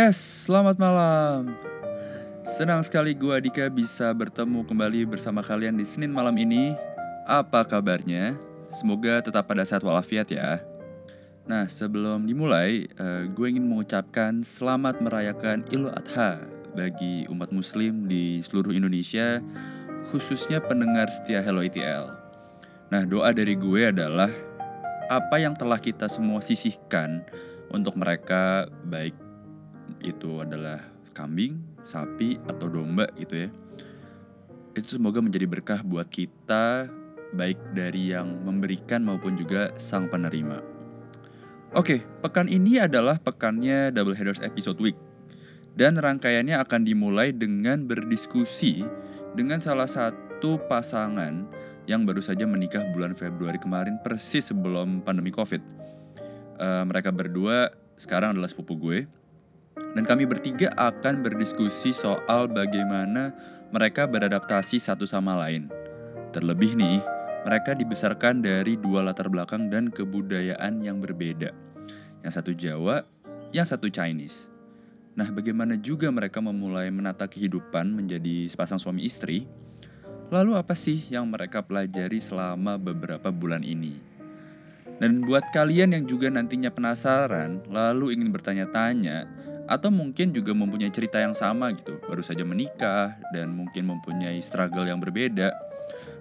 Yes, selamat malam. Senang sekali gua Dika bisa bertemu kembali bersama kalian di Senin malam ini. Apa kabarnya? Semoga tetap pada sehat walafiat ya. Nah, sebelum dimulai, uh, gue ingin mengucapkan selamat merayakan Idul Adha bagi umat muslim di seluruh Indonesia, khususnya pendengar setia Hello ETL. Nah, doa dari gue adalah apa yang telah kita semua sisihkan untuk mereka baik itu adalah kambing, sapi atau domba gitu ya. Itu semoga menjadi berkah buat kita baik dari yang memberikan maupun juga sang penerima. Oke, pekan ini adalah pekannya Double Headers Episode Week. Dan rangkaiannya akan dimulai dengan berdiskusi dengan salah satu pasangan yang baru saja menikah bulan Februari kemarin persis sebelum pandemi Covid. Uh, mereka berdua sekarang adalah sepupu gue. Dan kami bertiga akan berdiskusi soal bagaimana mereka beradaptasi satu sama lain. Terlebih nih, mereka dibesarkan dari dua latar belakang dan kebudayaan yang berbeda. Yang satu Jawa, yang satu Chinese. Nah, bagaimana juga mereka memulai menata kehidupan menjadi sepasang suami istri? Lalu apa sih yang mereka pelajari selama beberapa bulan ini? Dan buat kalian yang juga nantinya penasaran, lalu ingin bertanya-tanya, atau mungkin juga mempunyai cerita yang sama gitu, baru saja menikah dan mungkin mempunyai struggle yang berbeda,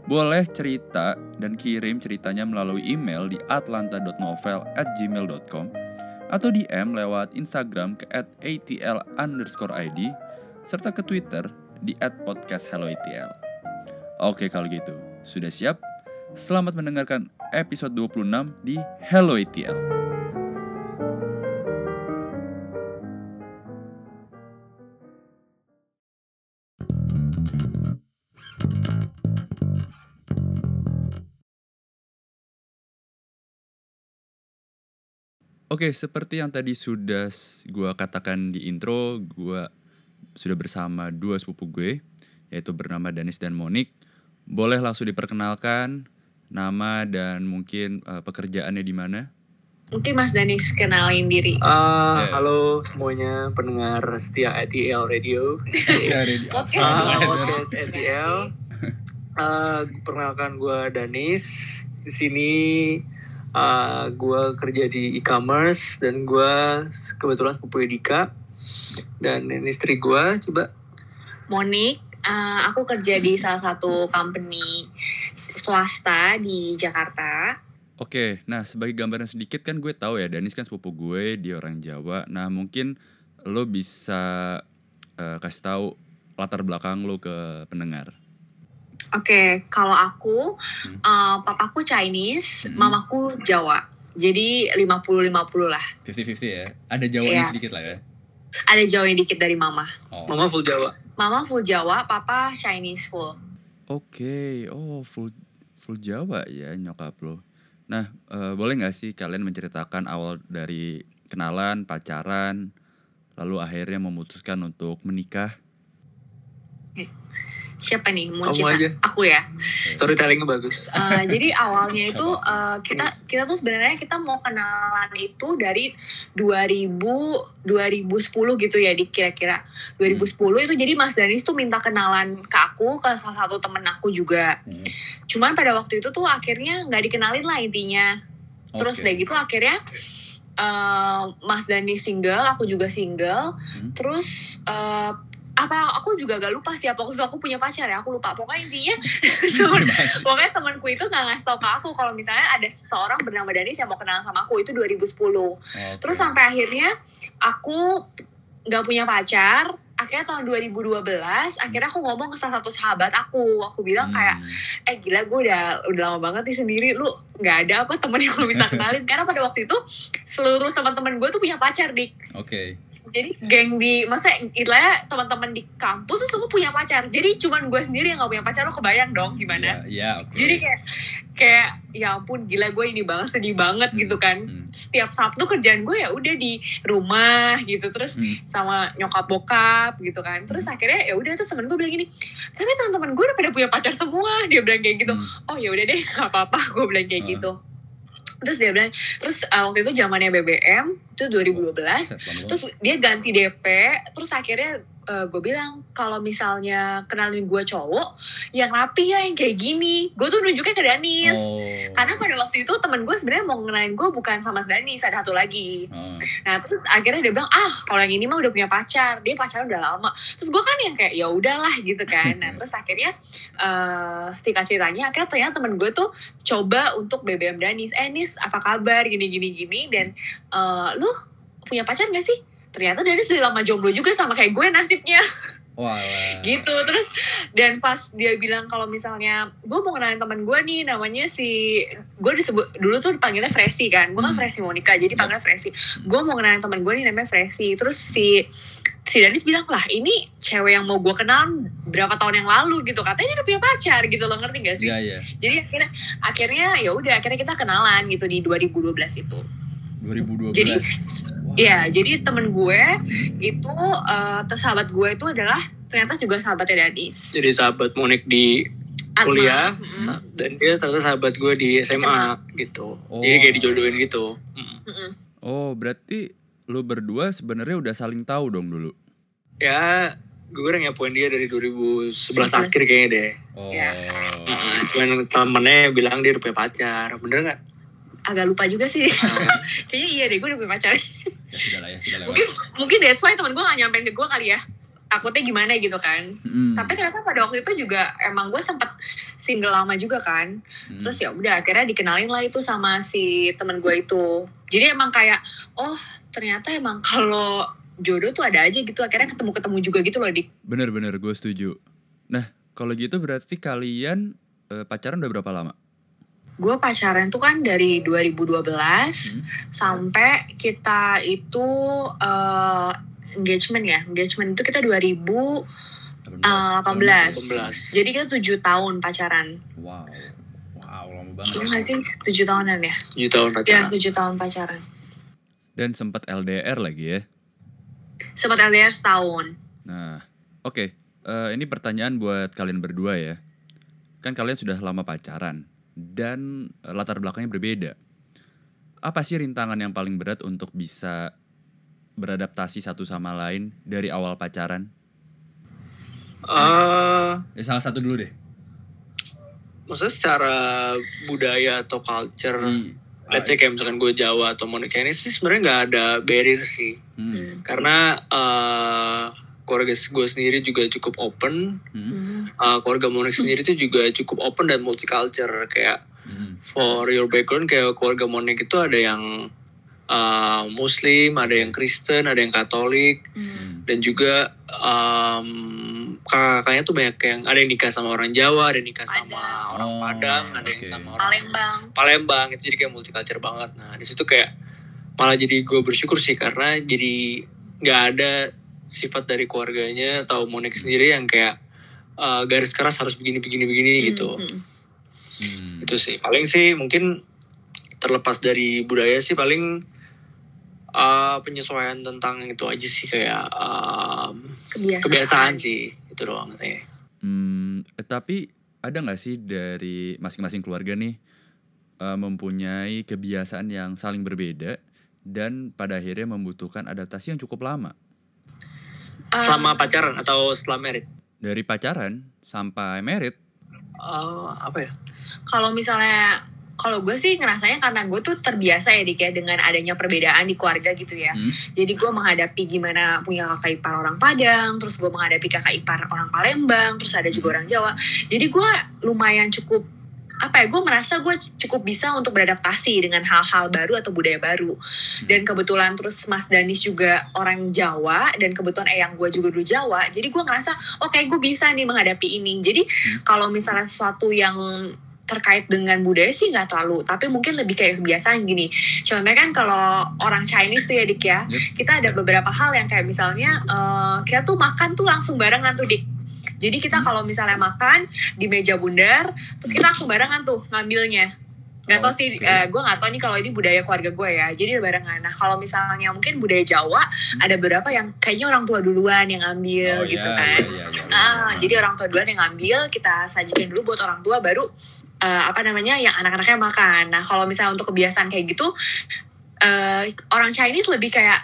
boleh cerita dan kirim ceritanya melalui email di atlanta.novel@gmail.com atau DM lewat Instagram ke @atl serta ke Twitter di @podcasthelloatl. Oke kalau gitu, sudah siap? Selamat mendengarkan episode 26 di Hello ATL. Oke, seperti yang tadi sudah gue katakan di intro, gue sudah bersama dua sepupu gue, yaitu bernama Danis dan Monik. Boleh langsung diperkenalkan nama dan mungkin uh, pekerjaannya di mana? Mungkin Mas Danis kenalin diri. Uh, yeah. Halo semuanya pendengar setia ATL Radio. podcast uh, podcast ATL. Uh, perkenalkan gue Danis. Di sini uh, ah, gue kerja di e-commerce dan gue kebetulan sepupu Dika dan ini istri gue coba Monik uh, aku kerja di salah satu company swasta di Jakarta Oke, nah sebagai gambaran sedikit kan gue tahu ya Danis kan sepupu gue, dia orang Jawa. Nah mungkin lo bisa uh, kasih tahu latar belakang lo ke pendengar. Oke, okay, kalau aku, hmm. uh, papaku Chinese, hmm. mamaku Jawa. Jadi 50-50 lah. 50-50 ya? Ada Jawanya yeah. sedikit lah ya? Ada Jawa yang dikit dari mama. Oh. Mama full Jawa? Mama full Jawa, papa Chinese full. Oke, okay. oh full full Jawa ya nyokap lo. Nah, uh, boleh gak sih kalian menceritakan awal dari kenalan, pacaran, lalu akhirnya memutuskan untuk menikah? Siapa nih mau cerita aja. aku ya storytellingnya bagus uh, jadi awalnya itu uh, kita kita tuh sebenarnya kita mau kenalan itu dari 2000 2010 gitu ya di kira-kira 2010 hmm. itu jadi Mas Danis tuh minta kenalan ke aku ke salah satu temen aku juga hmm. cuman pada waktu itu tuh akhirnya nggak dikenalin lah intinya terus okay. gitu akhirnya uh, Mas Dani single, aku juga single. Hmm. Terus uh, apa aku juga gak lupa sih apa waktu aku punya pacar ya aku lupa. Pokoknya intinya temen, pokoknya temanku itu nggak ngasih tau ke aku kalau misalnya ada seseorang bernama Danis yang mau kenalan sama aku itu 2010 okay. terus sampai akhirnya aku nggak punya pacar akhirnya tahun 2012 akhirnya aku ngomong ke salah satu sahabat aku. Aku bilang hmm. kayak eh gila gue udah udah lama banget nih sendiri. Lu nggak ada apa temen yang lu bisa kenalin. Karena pada waktu itu seluruh teman-teman gue tuh punya pacar dik. Oke. Okay. jadi geng di masa ya teman-teman di kampus tuh semua punya pacar. Jadi cuman gue sendiri yang gak punya pacar lo kebayang dong gimana. Yeah, yeah, okay. jadi kayak kayak ya ampun gila gue ini banget sedih banget hmm. gitu kan hmm. setiap Sabtu kerjaan gue ya udah di rumah gitu terus hmm. sama nyokap bokap gitu kan terus hmm. akhirnya ya udah tuh temen gue bilang gini tapi teman-teman gue udah pada punya pacar semua dia bilang kayak gitu hmm. oh ya udah deh nggak apa-apa gue bilang kayak uh. gitu terus dia bilang terus uh, waktu itu zamannya BBM itu 2012 terus dia ganti DP terus akhirnya uh, gue bilang kalau misalnya kenalin gue cowok yang rapi ya yang kayak gini. Gue tuh nunjuknya ke Danis. Oh. karena pada waktu itu temen gue sebenarnya mau kenalin gue bukan sama Danis ada satu lagi. Oh. nah terus akhirnya dia bilang ah kalau yang ini mah udah punya pacar dia pacaran udah lama. Terus gue kan yang kayak ya udahlah gitu kan. Nah terus akhirnya uh, si kasih tanya akhirnya ternyata temen gue tuh coba untuk BBM Danis eh Nis apa kabar? Gini gini gini. Dan uh, lu punya pacar gak sih ternyata Danis udah lama jomblo juga sama kayak gue nasibnya Walah. gitu terus dan pas dia bilang kalau misalnya gue mau kenalin teman gue nih namanya si gue disebut dulu tuh panggilnya Fresi kan gue kan hmm. Fresi Monica jadi panggilnya Fresi gue mau kenalin teman gue nih namanya Fresi terus si si Danis bilang lah ini cewek yang mau gue kenal berapa tahun yang lalu gitu katanya dia udah punya pacar gitu loh ngerti gak sih? Iya iya. Jadi akhirnya akhirnya ya udah akhirnya kita kenalan gitu di 2012 itu. 2012. Jadi Iya, jadi temen gue itu uh, sahabat gue itu adalah ternyata juga sahabatnya Danis. Jadi sahabat Monik di kuliah mm-hmm. dan dia ternyata sahabat gue di SMA, SMA. gitu. Oh. Jadi kayak dijodohin gitu. Mm. Oh, berarti lu berdua sebenarnya udah saling tahu dong dulu. Ya, gue udah nyapuin dia dari 2011 11. akhir kayaknya deh. Oh. Ya. Nah, cuman temennya bilang dia udah punya pacar. Bener gak? Agak lupa juga sih. Ah. kayaknya iya deh, gue udah punya pacar. Ya sudah lah ya sudah mungkin mungkin that's why teman gue gak nyampein ke gue kali ya. Takutnya gimana gitu kan. Mm. tapi ternyata pada waktu itu juga emang gue sempet single lama juga kan. Mm. terus ya udah akhirnya dikenalin lah itu sama si temen gue itu. Jadi emang kayak oh ternyata emang kalau jodoh tuh ada aja gitu. Akhirnya ketemu ketemu juga gitu loh dik. Bener-bener gue setuju. Nah kalau gitu berarti kalian uh, pacaran udah berapa lama gue pacaran tuh kan dari 2012 hmm. sampai kita itu uh, engagement ya. Engagement itu kita 2018 uh, 18. jadi kita tujuh tahun pacaran. Wow. Wow lama banget. Iya gak sih? Tujuh tahunan ya? Tujuh tahun pacaran. ya tujuh tahun pacaran. Dan sempat LDR lagi ya? Sempat LDR setahun. Nah oke. Okay. uh, eh, ini pertanyaan buat kalian berdua ya. Kan kalian sudah lama pacaran dan latar belakangnya berbeda. Apa sih rintangan yang paling berat untuk bisa beradaptasi satu sama lain dari awal pacaran? Uh, ya salah satu dulu deh. Maksudnya secara budaya atau culture, I, let's say kayak misalkan gue Jawa atau Monica ini sih sebenarnya nggak ada barrier sih, hmm. karena uh, keluarga gue sendiri juga cukup open hmm. uh, keluarga Monik sendiri itu juga cukup open dan multicultural kayak hmm. for your background kayak keluarga Monik itu ada yang uh, Muslim ada yang Kristen ada yang Katolik hmm. dan juga um, kakaknya tuh banyak yang ada yang nikah sama orang Jawa ada yang nikah sama ada. orang oh, Padang ada okay. yang sama orang Palembang Palembang itu jadi kayak multicultural banget nah di situ kayak malah jadi gue bersyukur sih karena jadi nggak ada sifat dari keluarganya atau Monik sendiri yang kayak uh, garis keras harus begini begini begini hmm, gitu hmm. Hmm. itu sih paling sih mungkin terlepas dari budaya sih paling uh, penyesuaian tentang itu aja sih kayak um, kebiasaan. kebiasaan sih itu doang katanya. Hmm, tapi ada nggak sih dari masing-masing keluarga nih uh, mempunyai kebiasaan yang saling berbeda dan pada akhirnya membutuhkan adaptasi yang cukup lama? Selama pacaran atau setelah merit? Dari pacaran sampai merit. Uh, apa ya? Kalau misalnya kalau gue sih ngerasanya karena gue tuh terbiasa ya dik ya dengan adanya perbedaan di keluarga gitu ya. Hmm. Jadi gue menghadapi gimana punya kakak ipar orang Padang, terus gue menghadapi kakak ipar orang Palembang, terus ada juga hmm. orang Jawa. Jadi gue lumayan cukup apa ya gue merasa gue cukup bisa untuk beradaptasi dengan hal-hal baru atau budaya baru hmm. dan kebetulan terus Mas Danis juga orang Jawa dan kebetulan eyang gue juga dulu Jawa jadi gue ngerasa oke okay, gue bisa nih menghadapi ini jadi hmm. kalau misalnya sesuatu yang terkait dengan budaya sih nggak terlalu tapi mungkin lebih kayak kebiasaan gini contohnya kan kalau orang Chinese tuh ya dik ya yep. kita ada beberapa hal yang kayak misalnya uh, kita tuh makan tuh langsung barengan tuh dik jadi kita hmm. kalau misalnya makan di meja bundar, terus kita langsung barengan tuh ngambilnya. Gak tau sih, okay. uh, eh, gue gak tau nih kalau ini budaya keluarga gue ya. Jadi barengan. Nah kalau misalnya mungkin budaya Jawa, hmm. ada beberapa yang kayaknya orang tua duluan yang ngambil oh, gitu iya, kan. Iya, iya, iya, ah, iya. Jadi orang tua duluan yang ngambil, kita sajikan dulu buat orang tua, baru uh, apa namanya yang anak-anaknya makan. Nah kalau misalnya untuk kebiasaan kayak gitu uh, orang Chinese lebih kayak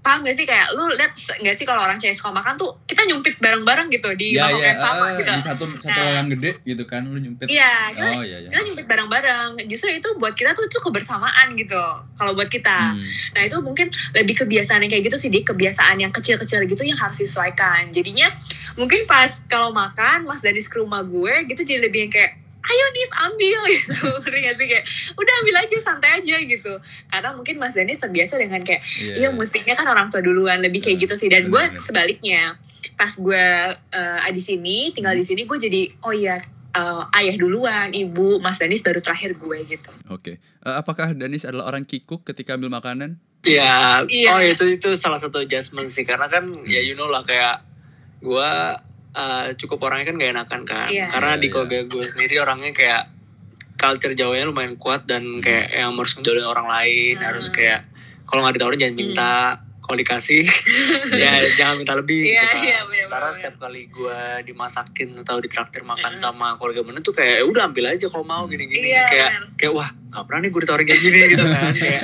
paham gak sih kayak lu lihat gak sih kalau orang Chinese kalau makan tuh kita nyumpit bareng-bareng gitu di ya, mangkok ya, yang sama uh, gitu. Di satu satu Nah. yang gede gitu kan lu nyumpit. Iya, kita, Oh iya iya. kita nyumpit bareng-bareng. Justru itu buat kita tuh itu kebersamaan gitu. Kalau buat kita. Hmm. Nah itu mungkin lebih kebiasaan yang kayak gitu sih, di kebiasaan yang kecil-kecil gitu yang harus disesuaikan. Jadinya mungkin pas kalau makan Mas Danis ke rumah gue gitu jadi lebih yang kayak ayo Nis ambil gitu. Ngerti sih? Kayak udah ambil aja santai aja gitu. Karena mungkin Mas Danis terbiasa dengan kayak Iya, iya mestinya kan orang tua duluan lebih kayak gitu sih. Dan gue sebaliknya pas gue eh, di sini tinggal di sini gue jadi oh iya eh, ayah duluan ibu Mas Danis baru terakhir gue gitu. Oke. Eh, apakah Danis adalah orang kikuk ketika ambil makanan? Iya, Iya. oh itu itu salah satu adjustment sih. Karena kan ya you know lah kayak gua uh, cukup orangnya kan gak enakan kan. Iya. Karena Iya, di iya. keluarga gue sendiri orangnya kayak culture Jawanya lumayan kuat dan kayak yang harus ngejauhin orang lain, Hmm. harus kayak kalau nggak ditawarin jangan Hmm. minta, kalau dikasih ya jangan minta lebih Iya, gitu kan. iya, bener, Sementara bener, setiap kali gue dimasakin atau ditraktir makan Hmm. sama keluarga mana tuh kayak "Ya udah ambil aja kalau mau gini-gini Iya, kayak bener. kayak wah nggak pernah nih gue ditawarin kayak gini gitu kan kayak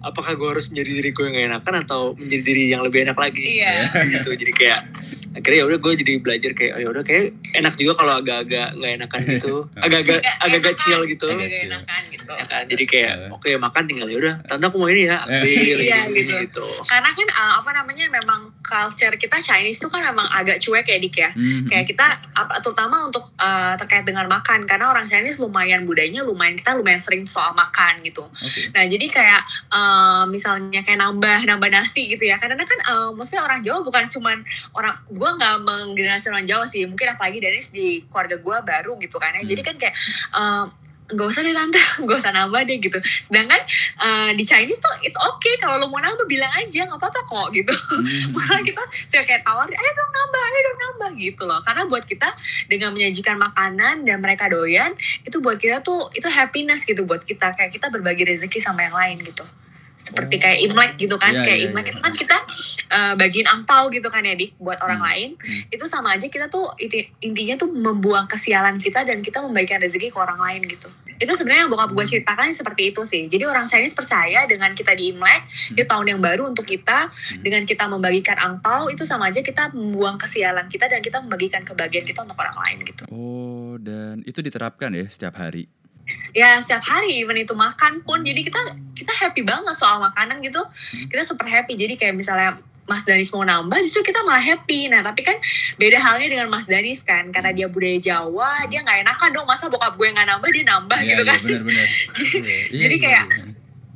apakah gue harus menjadi diri gue yang gak enakan atau menjadi diri yang lebih enak lagi Iya. gitu jadi kayak akhirnya ya udah gue jadi belajar kayak oh ya udah kayak enak juga kalau agak-agak nggak enakan gitu agak-agak agak-agak chill gitu agak Iya. enakan gitu ya kan jadi kayak Iya. oke makan tinggal ya udah tante aku mau ini ya ambil Iya, gitu. gitu karena kan uh, apa namanya memang culture kita Chinese tuh kan memang agak cuek ya dik ya Hmm. kayak kita apa- terutama untuk uh, terkait dengan makan karena orang Chinese lumayan budayanya lumayan kita lumayan sering soal makan gitu Oke. nah jadi kayak uh, misalnya kayak nambah nambah nasi gitu ya karena kan uh, maksudnya orang Jawa bukan cuman orang gue nggak menggenerasi orang Jawa sih mungkin apalagi dari di keluarga gue baru gitu kan ya Hmm. jadi kan kayak uh, nggak usah deh tante, nggak usah nambah deh gitu. Sedangkan uh, di Chinese tuh it's okay kalau lo mau nambah bilang aja nggak apa-apa kok gitu. Hmm. Malah kita suka kayak tawar, ayo dong nambah, ayo dong nambah gitu loh. Karena buat kita dengan menyajikan makanan dan mereka doyan, itu buat kita tuh itu happiness gitu buat kita. Kayak kita berbagi rezeki sama yang lain gitu. Seperti Oh. kayak Imlek gitu kan, Iya, kayak iya, Imlek iya. itu kan kita uh, bagiin angpau gitu kan ya dik buat orang Hmm. lain. Hmm. Itu sama aja kita tuh inti- intinya tuh membuang kesialan kita dan kita membagikan rezeki ke orang lain gitu. Itu sebenarnya yang bokap gue Hmm. ceritakan seperti itu sih. Jadi orang Chinese percaya dengan kita di Imlek, itu tahun yang baru untuk kita, Hmm. dengan kita membagikan angpau itu sama aja kita membuang kesialan kita dan kita membagikan kebahagiaan kita untuk orang lain gitu. Oh, dan itu diterapkan ya setiap hari. Ya setiap hari even itu makan pun jadi kita kita happy banget soal makanan gitu. Kita super happy. Jadi kayak misalnya Mas Danis mau nambah justru kita malah happy. Nah tapi kan beda halnya dengan Mas Danis kan karena dia budaya Jawa dia nggak enakan dong masa bokap gue nggak nambah dia nambah Iya, gitu iya, kan. benar-benar. Iya, Jadi iya, kayak, iya.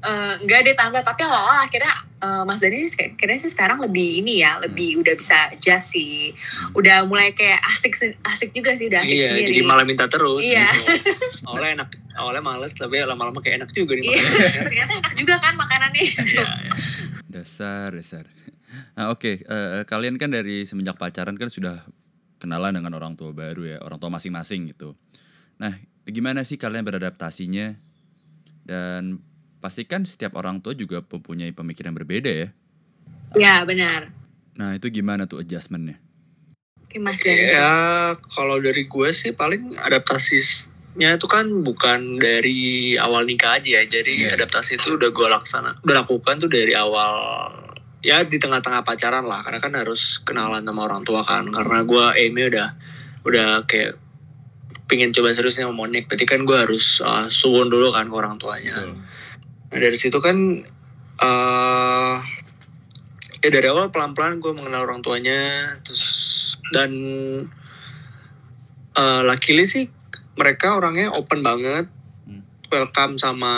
Eh, nggak deh tante tapi awal-awal akhirnya eh, Mas Danis kayak- kayaknya sih sekarang lebih ini ya lebih udah bisa adjust sih. Udah mulai kayak asik asik juga sih udah asik iya sendiri. jadi malah minta terus Iya. gitu. awalnya enak awalnya males tapi lama-lama kayak enak juga nih Iya, ternyata enak juga kan makanannya. Iya, iya. Dasar, dasar. Nah, oke, eh, kalian kan dari semenjak pacaran kan sudah kenalan dengan orang tua baru ya, orang tua masing-masing gitu. Nah, gimana sih kalian beradaptasinya? Dan pastikan setiap orang tua juga mempunyai pemikiran berbeda ya. Ya benar. Nah, itu gimana tuh adjustmentnya? Oke Mas Danis. Ya kalau dari gue sih paling adaptasinya itu kan bukan dari awal nikah aja ya. Jadi Iya. adaptasi itu udah gue laksana, udah lakukan tuh dari awal ya di tengah-tengah pacaran lah. Karena kan harus kenalan sama orang tua kan. Karena gue aimnya udah udah kayak pingin coba seriusnya sama Monik. Berarti kan gue harus uh, suwun dulu kan ke orang tuanya. Nah dari situ kan eh ya dari awal pelan-pelan gue mengenal orang tuanya terus dan eh luckily sih mereka orangnya open banget Hmm. welcome sama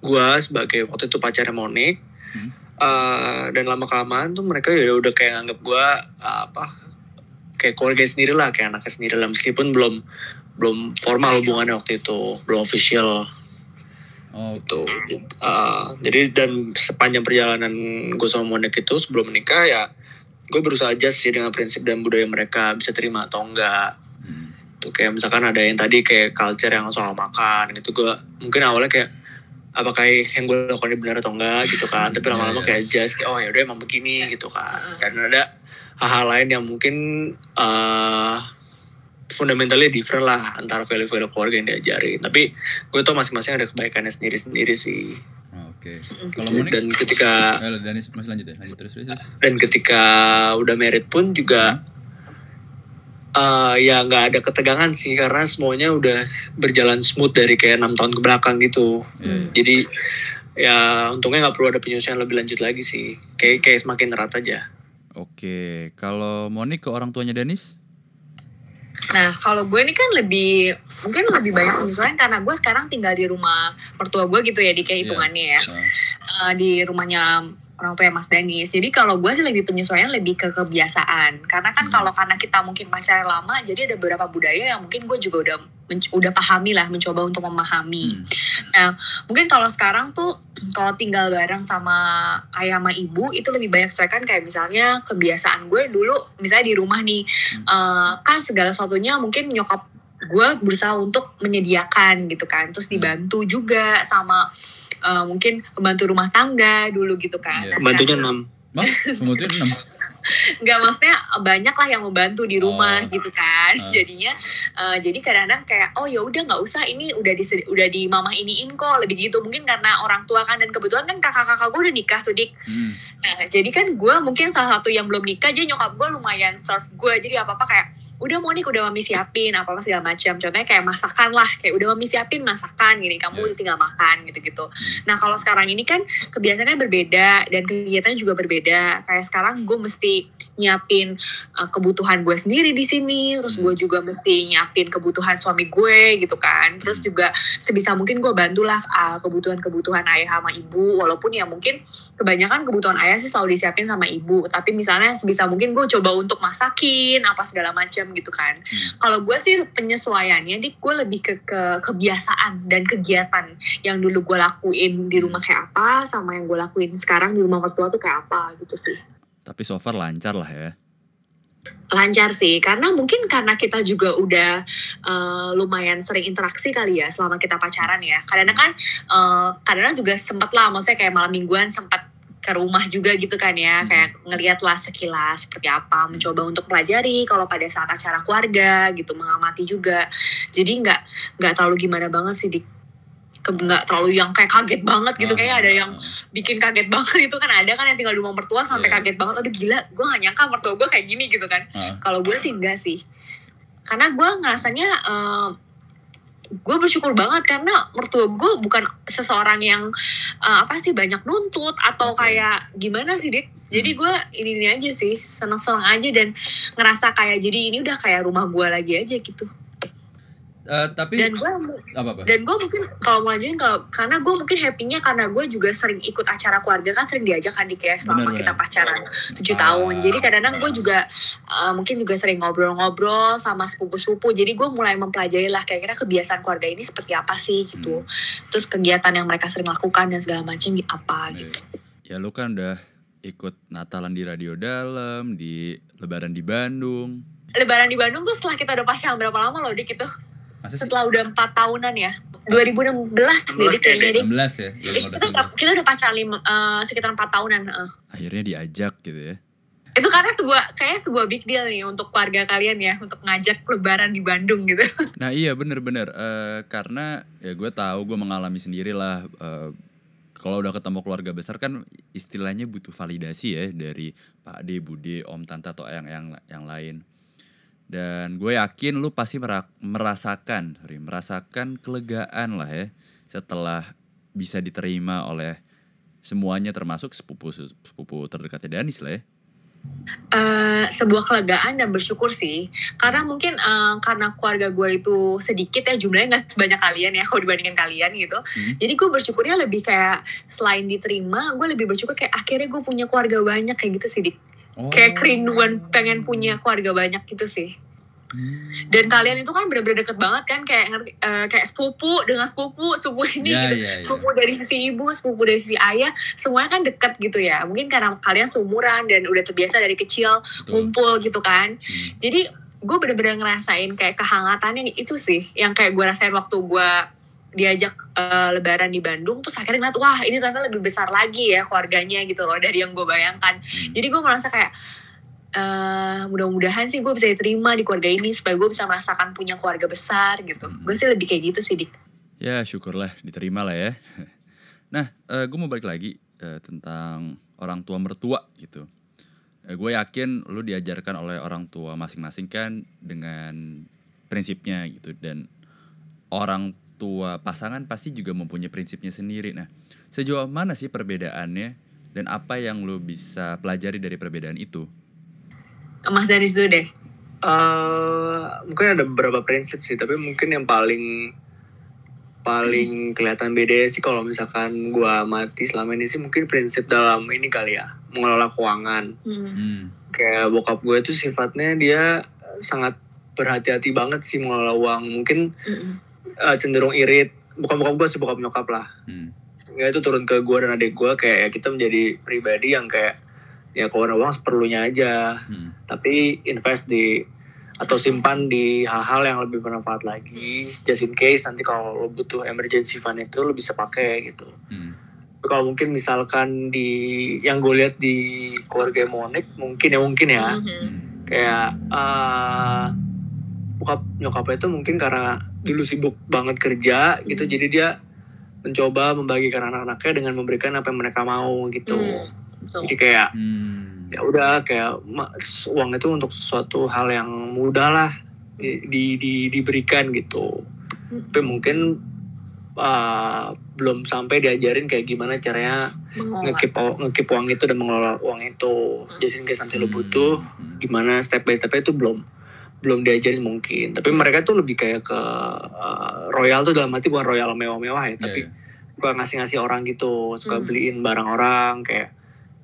gue sebagai waktu itu pacarnya Monik Hmm. Eh, dan lama kelamaan tuh mereka ya udah kayak nganggap gue apa kayak keluarga sendiri lah kayak anaknya sendiri lah meskipun belum belum formal hubungannya waktu itu belum official Oh, gitu. Uh, jadi dan sepanjang perjalanan gue sama Monik itu sebelum menikah ya gue berusaha aja sih dengan prinsip dan budaya mereka bisa terima atau enggak. Tuh kayak misalkan ada yang tadi kayak culture yang soal makan gitu gue mungkin awalnya kayak apakah yang gue lakukan ini benar atau enggak gitu kan tapi Iya, lama-lama iya. kayak just kayak oh ya udah emang begini Iya. gitu kan dan ada hal-hal lain yang mungkin uh, fundamentalnya different lah antara value-value keluarga yang diajarin. Tapi gue tau masing-masing ada kebaikannya sendiri-sendiri sih. Oke. Okay. Kalau Monik dan ketika eh, Danis masih lanjut ya, lanjut terus terus. terus. Dan ketika udah married pun juga hmm. Uh, ya nggak ada ketegangan sih karena semuanya udah berjalan smooth dari kayak enam tahun ke belakang gitu. Hmm. Jadi ya untungnya nggak perlu ada penyusuan lebih lanjut lagi sih. Kayak kayak semakin erat aja. Oke, kalau Monik ke orang tuanya Danis? Nah, kalau gue ini kan lebih mungkin lebih banyak penyesuaian karena gue sekarang tinggal di rumah mertua gue gitu ya di kayak iya. hitungannya yeah. ya. Uh, di rumahnya orang tua Mas Danis. Jadi kalau gue sih lebih penyesuaian lebih ke kebiasaan. Karena kan hmm. kalau karena kita mungkin pacaran lama, jadi ada beberapa budaya yang mungkin gue juga udah udah pahami lah, mencoba untuk memahami. Hmm. Nah, mungkin kalau sekarang tuh kalau tinggal bareng sama ayah sama ibu itu lebih banyak saya kan kayak misalnya kebiasaan gue dulu misalnya di rumah nih hmm. uh, kan segala satunya mungkin nyokap gue berusaha untuk menyediakan gitu kan terus hmm. dibantu juga sama uh, mungkin pembantu rumah tangga dulu gitu kan. Yeah. Pembantunya enam. Pembantunya enam. Enggak maksudnya banyak lah yang membantu di rumah oh. gitu kan. Uh. Jadinya uh, jadi kadang-kadang kayak oh ya udah nggak usah ini udah di udah di mamah iniin kok lebih gitu mungkin karena orang tua kan dan kebetulan kan kakak-kakak gue udah nikah tuh dik. Hmm. Nah jadi kan gue mungkin salah satu yang belum nikah jadi nyokap gue lumayan serve gue jadi apa apa kayak udah Monik udah mami siapin apa apa segala macam. Contohnya kayak masakan lah kayak udah mami siapin masakan gini kamu yeah. tinggal makan gitu gitu nah kalau sekarang ini kan kebiasaannya berbeda dan kegiatannya juga berbeda. Kayak sekarang gue mesti nyiapin uh, kebutuhan gue sendiri di sini terus gue juga mesti nyiapin kebutuhan suami gue gitu kan. Terus juga sebisa mungkin gue bantulah uh, kebutuhan-kebutuhan ayah sama ibu walaupun ya mungkin kebanyakan kebutuhan ayah sih selalu disiapin sama ibu. Tapi misalnya sebisa mungkin gue coba untuk masakin apa segala macam gitu kan. Hmm. kalau gue sih penyesuaiannya di gue lebih ke, ke kebiasaan dan kegiatan yang dulu gue lakuin di rumah kayak apa sama yang gue lakuin sekarang di rumah mertua tuh kayak apa gitu sih. Tapi so far lancar lah ya lancar sih karena mungkin karena kita juga udah uh, lumayan sering interaksi kali ya selama kita pacaran ya. Kadang kan uh, kadang juga sempet lah maksudnya kayak malam mingguan sempet ke rumah juga gitu kan ya. Hmm. kayak ngeliat lah sekilas seperti apa mencoba untuk pelajari kalau pada saat acara keluarga gitu mengamati juga. Jadi nggak nggak terlalu gimana banget sih di nggak terlalu yang kayak kaget banget gitu. Uh, kayak ada yang bikin kaget banget itu kan ada kan yang tinggal di rumah mertua sampai yeah. kaget banget aduh gila gue gak nyangka mertua gue kayak gini gitu kan. Kalau gue sih enggak sih. Karena gue ngerasanya uh, gue bersyukur banget karena mertua gue bukan seseorang yang uh, apa sih banyak nuntut atau okay. kayak gimana sih dik jadi hmm. gue ini ini aja sih seneng seneng aja dan ngerasa kayak jadi ini udah kayak rumah gue lagi aja gitu Uh, tapi dan gue apa -apa? dan gue mungkin kalau mau lanjutin kalau karena gue mungkin happynya karena gue juga sering ikut acara keluarga kan sering diajak kan di kayak selama Bener, kita pacaran tujuh uh, tahun jadi kadang-kadang gue juga uh, mungkin juga sering ngobrol-ngobrol sama sepupu-sepupu. Jadi gue mulai mempelajari lah kayak kira kebiasaan keluarga ini seperti apa sih gitu. Hmm. terus kegiatan yang mereka sering lakukan dan segala macam di apa nah, gitu. Ya lu kan udah ikut Natalan di radio dalam di Lebaran di Bandung. Lebaran di Bandung tuh setelah kita udah pacaran berapa lama loh dik itu Masa Setelah udah empat tahunan ya. 2016 jadi kayaknya deh. 16 ya? ya 15, kita, kita udah pacaran lima, uh, sekitar empat tahunan. Uh. Akhirnya diajak gitu ya. Itu karena sebuah kayak sebuah big deal nih untuk keluarga kalian ya untuk ngajak lebaran di Bandung gitu. Nah iya bener-bener uh, karena ya gue tahu gue mengalami sendiri lah uh, kalau udah ketemu keluarga besar kan istilahnya butuh validasi ya dari Pak Ade, Bude, Om, Tante atau yang yang yang lain dan gue yakin lu pasti merasakan, sorry, merasakan kelegaan lah ya setelah bisa diterima oleh semuanya termasuk sepupu sepupu terdekatnya Danis lah ya. Uh, sebuah kelegaan dan bersyukur sih karena mungkin uh, karena keluarga gue itu sedikit ya jumlahnya nggak sebanyak kalian ya kalau dibandingkan kalian gitu hmm. jadi gue bersyukurnya lebih kayak selain diterima gue lebih bersyukur kayak akhirnya gue punya keluarga banyak kayak gitu sih dik Oh. Kayak kerinduan pengen punya keluarga banyak gitu sih. Hmm. Dan kalian itu kan bener-bener deket banget kan kayak uh, kayak sepupu dengan sepupu sepupu ini yeah, gitu yeah, yeah. sepupu dari sisi ibu sepupu dari sisi ayah semuanya kan deket gitu ya mungkin karena kalian seumuran dan udah terbiasa dari kecil Betul. ngumpul gitu kan hmm. jadi gue bener-bener ngerasain kayak kehangatannya itu sih yang kayak gue rasain waktu gue diajak uh, lebaran di Bandung terus akhirnya ngeliat wah ini ternyata lebih besar lagi ya keluarganya gitu loh dari yang gue bayangkan. Hmm. jadi gue merasa kayak uh, mudah-mudahan sih gue bisa diterima di keluarga ini supaya gue bisa merasakan punya keluarga besar gitu. Hmm. gue sih lebih kayak gitu sih dik. Ya syukurlah diterima lah ya. Nah uh, gue mau balik lagi uh, tentang orang tua mertua gitu. Uh, gue yakin lu diajarkan oleh orang tua masing-masing kan dengan prinsipnya gitu. Dan orang tua pasangan pasti juga mempunyai prinsipnya sendiri. Nah, sejauh mana sih perbedaannya dan apa yang lo bisa pelajari dari perbedaan itu? Mas Danis dulu deh. Uh, mungkin ada beberapa prinsip sih, tapi mungkin yang paling paling kelihatan beda sih kalau misalkan gua mati selama ini sih mungkin prinsip dalam ini kali ya mengelola keuangan. Hmm. hmm. Kayak bokap gue itu sifatnya dia sangat berhati-hati banget sih mengelola uang. Mungkin hmm uh, cenderung irit bukan bokap gue sih bokap nyokap lah hmm. ya itu turun ke gue dan adik gue kayak kita menjadi pribadi yang kayak ya kalau uang seperlunya aja hmm. tapi invest di atau simpan di hal-hal yang lebih bermanfaat lagi just in case nanti kalau lo butuh emergency fund itu lo bisa pakai gitu hmm. kalau mungkin misalkan di yang gue lihat di keluarga Monik mungkin ya mungkin ya hmm. kayak uh, bokap nyokapnya itu mungkin karena dulu sibuk banget kerja gitu hmm. jadi dia mencoba membagikan anak-anaknya dengan memberikan apa yang mereka mau gitu hmm. jadi kayak hmm. ya udah kayak uang itu untuk sesuatu hal yang mudah lah di, di, di diberikan gitu hmm. tapi mungkin uh, belum sampai diajarin kayak gimana caranya ngekip ngekip uang itu dan mengelola uang itu hmm. jadi kayak sampai lo butuh gimana step by stepnya itu belum belum diajarin mungkin tapi mereka tuh lebih kayak ke uh, royal tuh dalam arti bukan royal mewah-mewah ya yeah, tapi yeah. suka ngasih-ngasih orang gitu suka mm. beliin barang orang kayak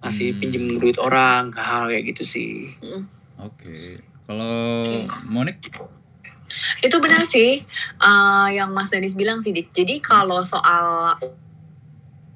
ngasih mm. pinjem duit orang hal kayak gitu sih mm. oke okay. kalau okay. Monik itu benar sih uh, yang Mas Danis bilang sih Dik jadi kalau soal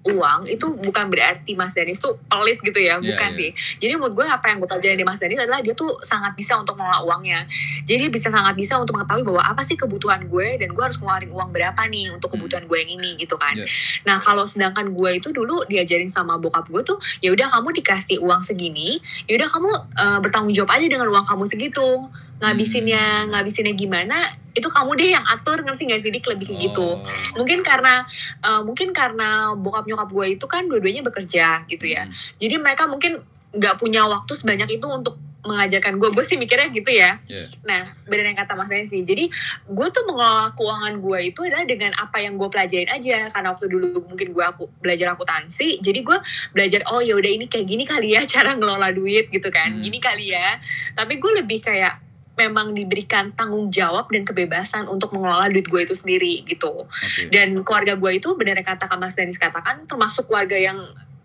uang itu bukan berarti Mas Danis tuh pelit gitu ya, iya, bukan yeah, sih. Jadi menurut gue apa yang gue pelajari dari Mas Danis adalah dia tuh sangat bisa untuk mengelola uangnya. Jadi bisa sangat bisa untuk mengetahui bahwa apa sih kebutuhan gue dan gue harus ngeluarin uang berapa nih untuk hmm. kebutuhan gue yang ini gitu kan. Yeah. Nah kalau sedangkan gue itu dulu diajarin sama bokap gue tuh ya udah kamu dikasih uang segini, ya udah kamu uh, bertanggung jawab aja dengan uang kamu segitu ngabisinnya ngabisinnya gimana itu kamu deh yang atur ngerti gak sih dik? Lebih kayak gitu. Oh. mungkin karena uh, mungkin karena bokap nyokap gue itu kan dua-duanya bekerja gitu ya. Hmm. jadi mereka mungkin nggak punya waktu sebanyak itu untuk mengajarkan gue gue sih mikirnya gitu ya. Yeah. nah benar yang kata mas sih jadi gue tuh mengelola keuangan gue itu adalah dengan apa yang gue pelajarin aja. Karena waktu dulu mungkin gue aku belajar akuntansi jadi gue belajar oh ya udah ini kayak gini kali ya cara ngelola duit gitu kan. Hmm. gini kali ya. Tapi gue lebih kayak memang diberikan tanggung jawab dan kebebasan untuk mengelola duit gue itu sendiri gitu. Okay. Dan keluarga gue itu benar kata Mas Danis katakan termasuk keluarga yang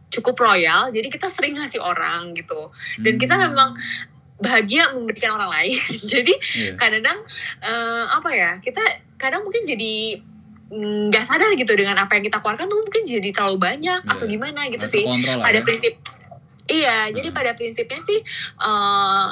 cukup royal. Jadi kita sering ngasih orang gitu. Dan hmm. kita memang bahagia memberikan orang lain. jadi yeah. kadang-kadang uh, apa ya kita kadang mungkin jadi nggak sadar gitu dengan apa yang kita keluarkan tuh mungkin jadi terlalu banyak yeah. atau gimana gitu sih. Pada ya. prinsip Iya, hmm. jadi pada prinsipnya sih uh,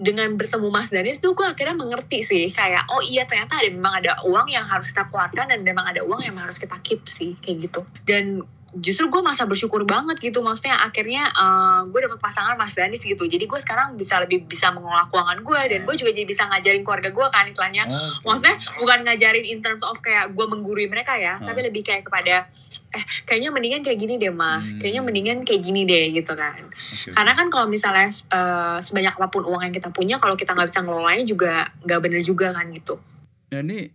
dengan bertemu Mas Danis tuh gue akhirnya mengerti sih kayak oh iya ternyata ada memang ada uang yang harus kita keluarkan dan memang ada uang yang harus kita keep sih kayak gitu dan justru gue masa bersyukur banget gitu maksudnya akhirnya uh, gue dapet pasangan Mas Danis gitu jadi gue sekarang bisa lebih bisa mengolah keuangan gue dan gue juga jadi bisa ngajarin keluarga gue kan istilahnya okay. maksudnya bukan ngajarin in terms of kayak gue menggurui mereka ya oh. tapi lebih kayak kepada eh kayaknya mendingan kayak gini deh mah. Hmm. kayaknya mendingan kayak gini deh gitu kan. Okay. karena kan kalau misalnya uh, sebanyak apa pun uang yang kita punya kalau kita nggak bisa ngelolanya juga nggak bener juga kan gitu. Nah ini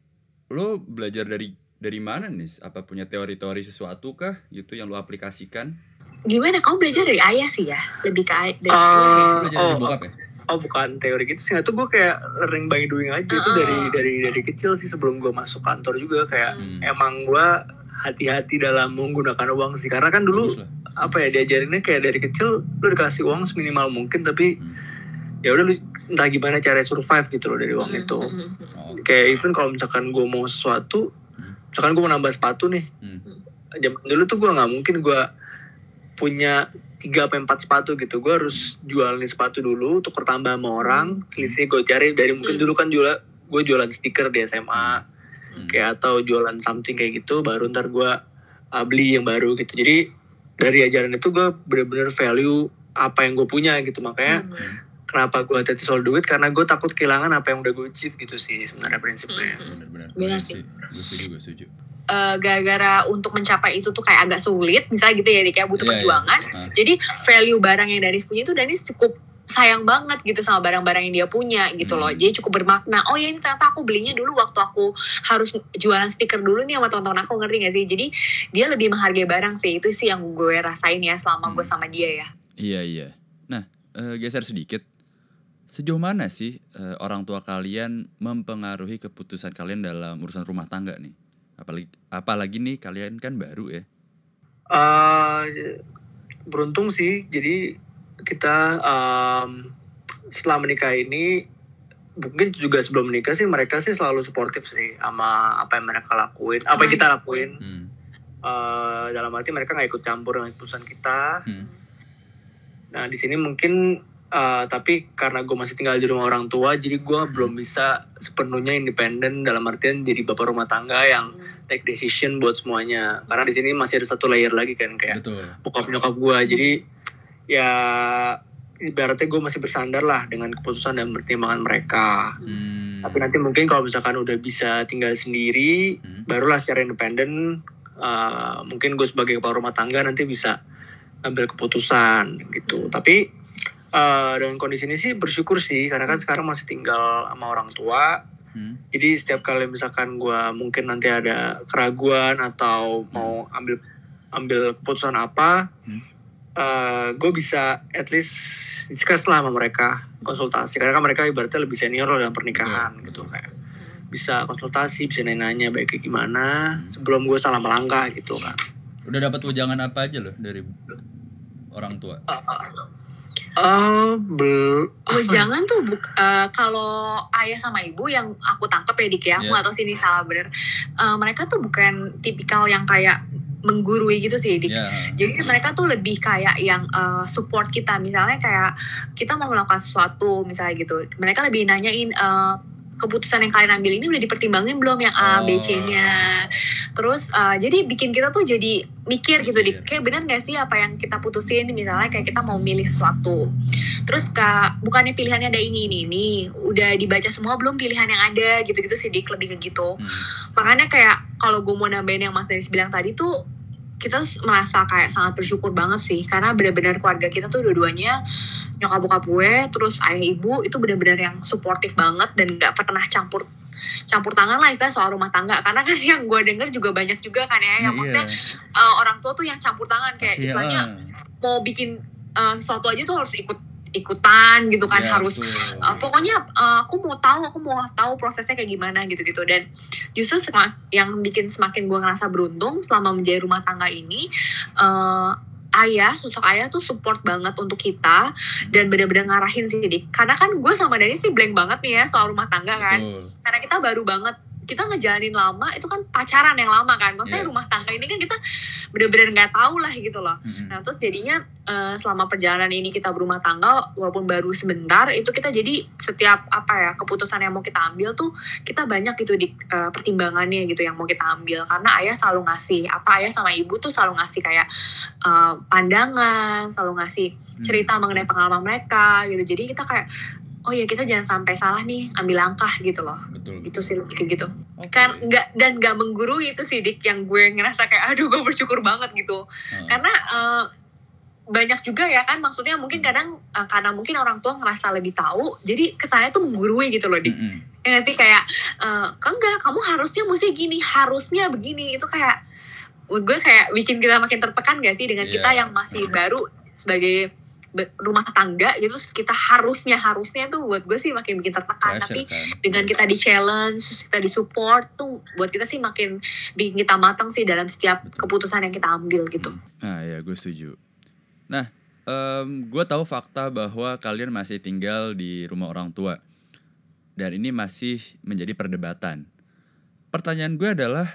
lo belajar dari dari mana nih? Apa punya teori-teori sesuatu kah gitu yang lo aplikasikan? Gimana? Kamu belajar dari ayah sih ya? Lebih ke ayah dari uh, belajar oh, dari bokap ya? oh bukan teori gitu sih. Itu gue kayak learning by doing aja. Uh, itu dari dari dari kecil sih sebelum gue masuk kantor juga. Kayak hmm. emang gue hati-hati dalam menggunakan uang sih karena kan dulu apa ya diajarinnya kayak dari kecil lu dikasih uang seminimal mungkin tapi hmm. ya udah lu entah gimana cara survive gitu loh dari uang hmm. itu hmm. Oh. kayak even kalau misalkan gue mau sesuatu hmm. misalkan gue mau nambah sepatu nih hmm. jam dulu tuh gue nggak mungkin gue punya tiga apa empat sepatu gitu gue harus jual nih sepatu dulu untuk bertambah sama orang hmm. selisih gue cari dari mungkin hmm. dulu kan jual gue jualan stiker di SMA hmm. kayak atau jualan something kayak gitu baru ntar gue uh, beli yang baru gitu jadi dari ajaran itu gue bener-bener value apa yang gue punya gitu makanya hmm. kenapa gue hati soal duit karena gue takut kehilangan apa yang udah gue achieve gitu sih sebenarnya prinsipnya. Bener-bener. Bener Bener sih. Gue setuju, gue setuju. Eh, gara-gara untuk mencapai itu tuh kayak agak sulit misalnya gitu ya kayak butuh Iya, iya. perjuangan Ah. jadi value barang yang Danis punya itu Danis cukup sayang banget gitu sama barang-barang yang dia punya gitu loh Hmm. jadi cukup bermakna oh ya ini ternyata aku belinya dulu waktu aku harus jualan stiker dulu nih sama teman-teman aku ngerti gak sih jadi dia lebih menghargai barang sih itu sih yang gue rasain ya selama gue Hmm. sama dia ya Iya, iya. Nah, eh, geser sedikit. Sejauh mana sih eh, orang tua kalian mempengaruhi keputusan kalian dalam urusan rumah tangga nih? Apalagi, apalagi nih kalian kan baru ya. Eh, beruntung sih jadi kita em, setelah menikah ini mungkin juga sebelum menikah sih mereka sih selalu suportif sih sama apa yang mereka lakuin apa yang kita lakuin Hmm. Eh, dalam arti mereka nggak ikut campur dengan keputusan kita Hmm. nah di sini mungkin eh, tapi karena gue masih tinggal di rumah orang tua jadi gue belum bisa sepenuhnya independen dalam artian jadi bapak rumah tangga yang take decision buat semuanya karena di sini masih ada satu layer lagi kan kayak Betul. bokap nyokap gue jadi ya ibaratnya gue masih bersandar lah dengan keputusan dan pertimbangan mereka Hmm. tapi nanti mungkin kalau misalkan udah bisa tinggal sendiri Hmm. barulah secara independen uh, mungkin gue sebagai kepala rumah tangga nanti bisa ambil keputusan gitu tapi uh, dengan kondisi ini sih bersyukur sih karena kan sekarang masih tinggal sama orang tua Hmm. jadi setiap kali misalkan gue mungkin nanti ada keraguan atau mau ambil ambil keputusan apa, Hmm. Gue bisa at least discuss lah sama mereka konsultasi karena kan mereka ibaratnya lebih senior loh dalam pernikahan gitu kayak bisa konsultasi bisa nanya-nanya baiknya gimana sebelum gue salah melangkah gitu kan. Udah dapat wejangan apa aja loh dari orang tua? Bel Oh jangan tuh buk- eh, kalau ayah sama ibu yang aku tangkap ya dik ya, aku Iya. nggak tahu sih ini salah bener. Eh, mereka tuh bukan tipikal yang kayak menggurui gitu sih dik. Ya. Jadi mereka tuh lebih kayak yang eh, support kita, misalnya kayak kita mau melakukan sesuatu misalnya gitu, mereka lebih nanyain eh, keputusan yang kalian ambil ini udah dipertimbangin belum yang A, B, Oh. C-nya. Terus eh, jadi bikin kita tuh jadi mikir gitu dik, kayak bener gak sih apa yang kita putusin misalnya kayak kita mau milih sesuatu. Terus kak bukannya pilihannya ada ini ini ini, udah dibaca semua belum pilihan yang ada gitu-gitu sih dik lebih ke gitu Hmm. makanya kayak kalau gue mau nambahin yang Mas Denis bilang tadi tuh kita merasa kayak sangat bersyukur banget sih karena benar-benar keluarga kita tuh dua-duanya nyokap bokap gue terus ayah ibu itu benar-benar yang suportif banget dan nggak pernah campur campur tangan lah istilah soal rumah tangga karena kan yang gue denger juga banyak juga kan ya yang Iya. maksudnya uh, orang tua tuh yang campur tangan kayak Pasti, istilahnya ah. mau bikin uh, sesuatu aja tuh harus ikut ikutan gitu kan Ya, harus betul. Uh, pokoknya uh, aku mau tahu aku mau tahu prosesnya kayak gimana gitu-gitu dan justru sema- yang bikin semakin gue ngerasa beruntung selama menjadi rumah tangga ini uh, ayah sosok ayah tuh support banget untuk kita dan bener-bener ngarahin sih Dik. karena kan gue sama Dani sih blank banget nih ya soal rumah tangga kan Betul. karena kita baru banget kita ngejalanin lama itu kan pacaran yang lama kan. Maksudnya Iya. rumah tangga ini kan kita bener-bener nggak tahu lah gitu loh. Mm-mm. Nah terus jadinya eh, selama perjalanan ini kita berumah tangga walaupun baru sebentar itu kita jadi setiap apa ya keputusan yang mau kita ambil tuh kita banyak gitu di eh, pertimbangannya gitu yang mau kita ambil. Karena ayah selalu ngasih apa ayah sama ibu tuh selalu ngasih kayak eh, pandangan selalu ngasih cerita mengenai pengalaman mereka gitu. Jadi kita kayak oh ya kita jangan sampai salah nih ambil langkah gitu loh Betul. itu sih lebih kayak gitu Oke. kan nggak dan nggak menggurui itu sih dik yang gue ngerasa kayak aduh gue bersyukur banget gitu Ah. karena eh, banyak juga ya kan maksudnya mungkin kadang eh, karena mungkin orang tua ngerasa lebih tahu jadi kesannya tuh menggurui gitu loh dik Mm-mm. ya nggak sih kayak eh, "Kok enggak kamu harusnya mesti gini harusnya begini itu kayak gue kayak bikin kita makin tertekan gak sih dengan Iya. kita yang masih baru sebagai rumah tangga gitu kita harusnya harusnya tuh buat gue sih makin bikin tertekan Pressure tapi kan. dengan kita di challenge kita di support tuh buat kita sih makin bikin kita matang sih dalam setiap keputusan yang kita ambil gitu Nah ya gue setuju. Nah, em, gue tahu fakta bahwa kalian masih tinggal di rumah orang tua. Dan ini masih menjadi perdebatan. Pertanyaan gue adalah,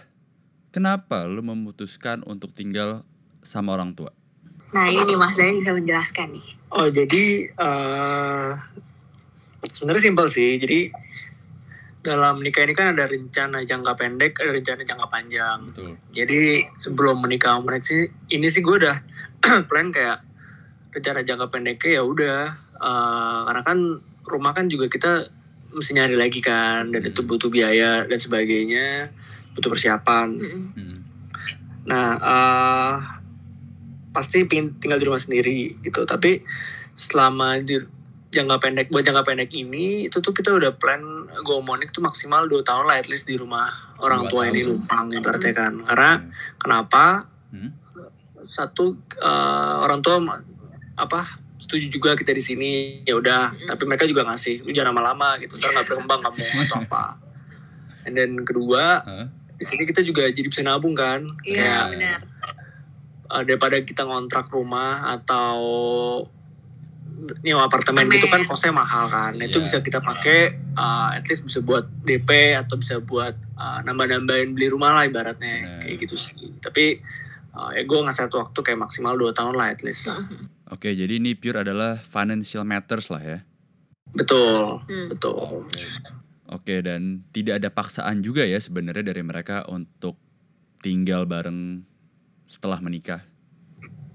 kenapa lu memutuskan untuk tinggal sama orang tua? Nah ini Mas Dani bisa menjelaskan nih. Oh jadi eh sebenarnya simpel sih. Jadi dalam menikah ini kan ada rencana jangka pendek, ada rencana jangka panjang. Betul. Jadi sebelum menikah sama mereka sih, ini sih gue udah plan kayak rencana jangka pendeknya ya udah uh, karena kan rumah kan juga kita mesti nyari lagi kan dan itu butuh biaya dan sebagainya butuh persiapan Mm-mm. nah uh, pasti pingin tinggal di rumah sendiri gitu tapi selama di jangka pendek buat jangka pendek ini itu tuh kita udah plan gue Monik tuh maksimal dua tahun lah at least di rumah orang tua ini numpang ibaratnya kan karena kenapa Hmm? satu eh, orang tua apa setuju juga kita di sini ya udah Mm. tapi mereka juga ngasih lu jangan lama-lama gitu ntar nggak berkembang kamu atau apa and then kedua Hah? di sini kita juga jadi bisa nabung kan Iya kayak benar. Eh, daripada kita ngontrak rumah atau nyewa apartemen Apartemen. gitu kan kosnya mahal kan Nah, itu Iya. bisa kita pakai eh, at least bisa buat DP atau bisa buat eh, nambah-nambahin beli rumah lah ibaratnya Benar. kayak gitu sih tapi eh, ya gue ngasih waktu kayak maksimal 2 tahun lah at least Oke, jadi ini pure adalah financial matters lah ya. betul Hmm. betul Oke, dan tidak ada paksaan juga ya sebenarnya dari mereka untuk tinggal bareng setelah menikah.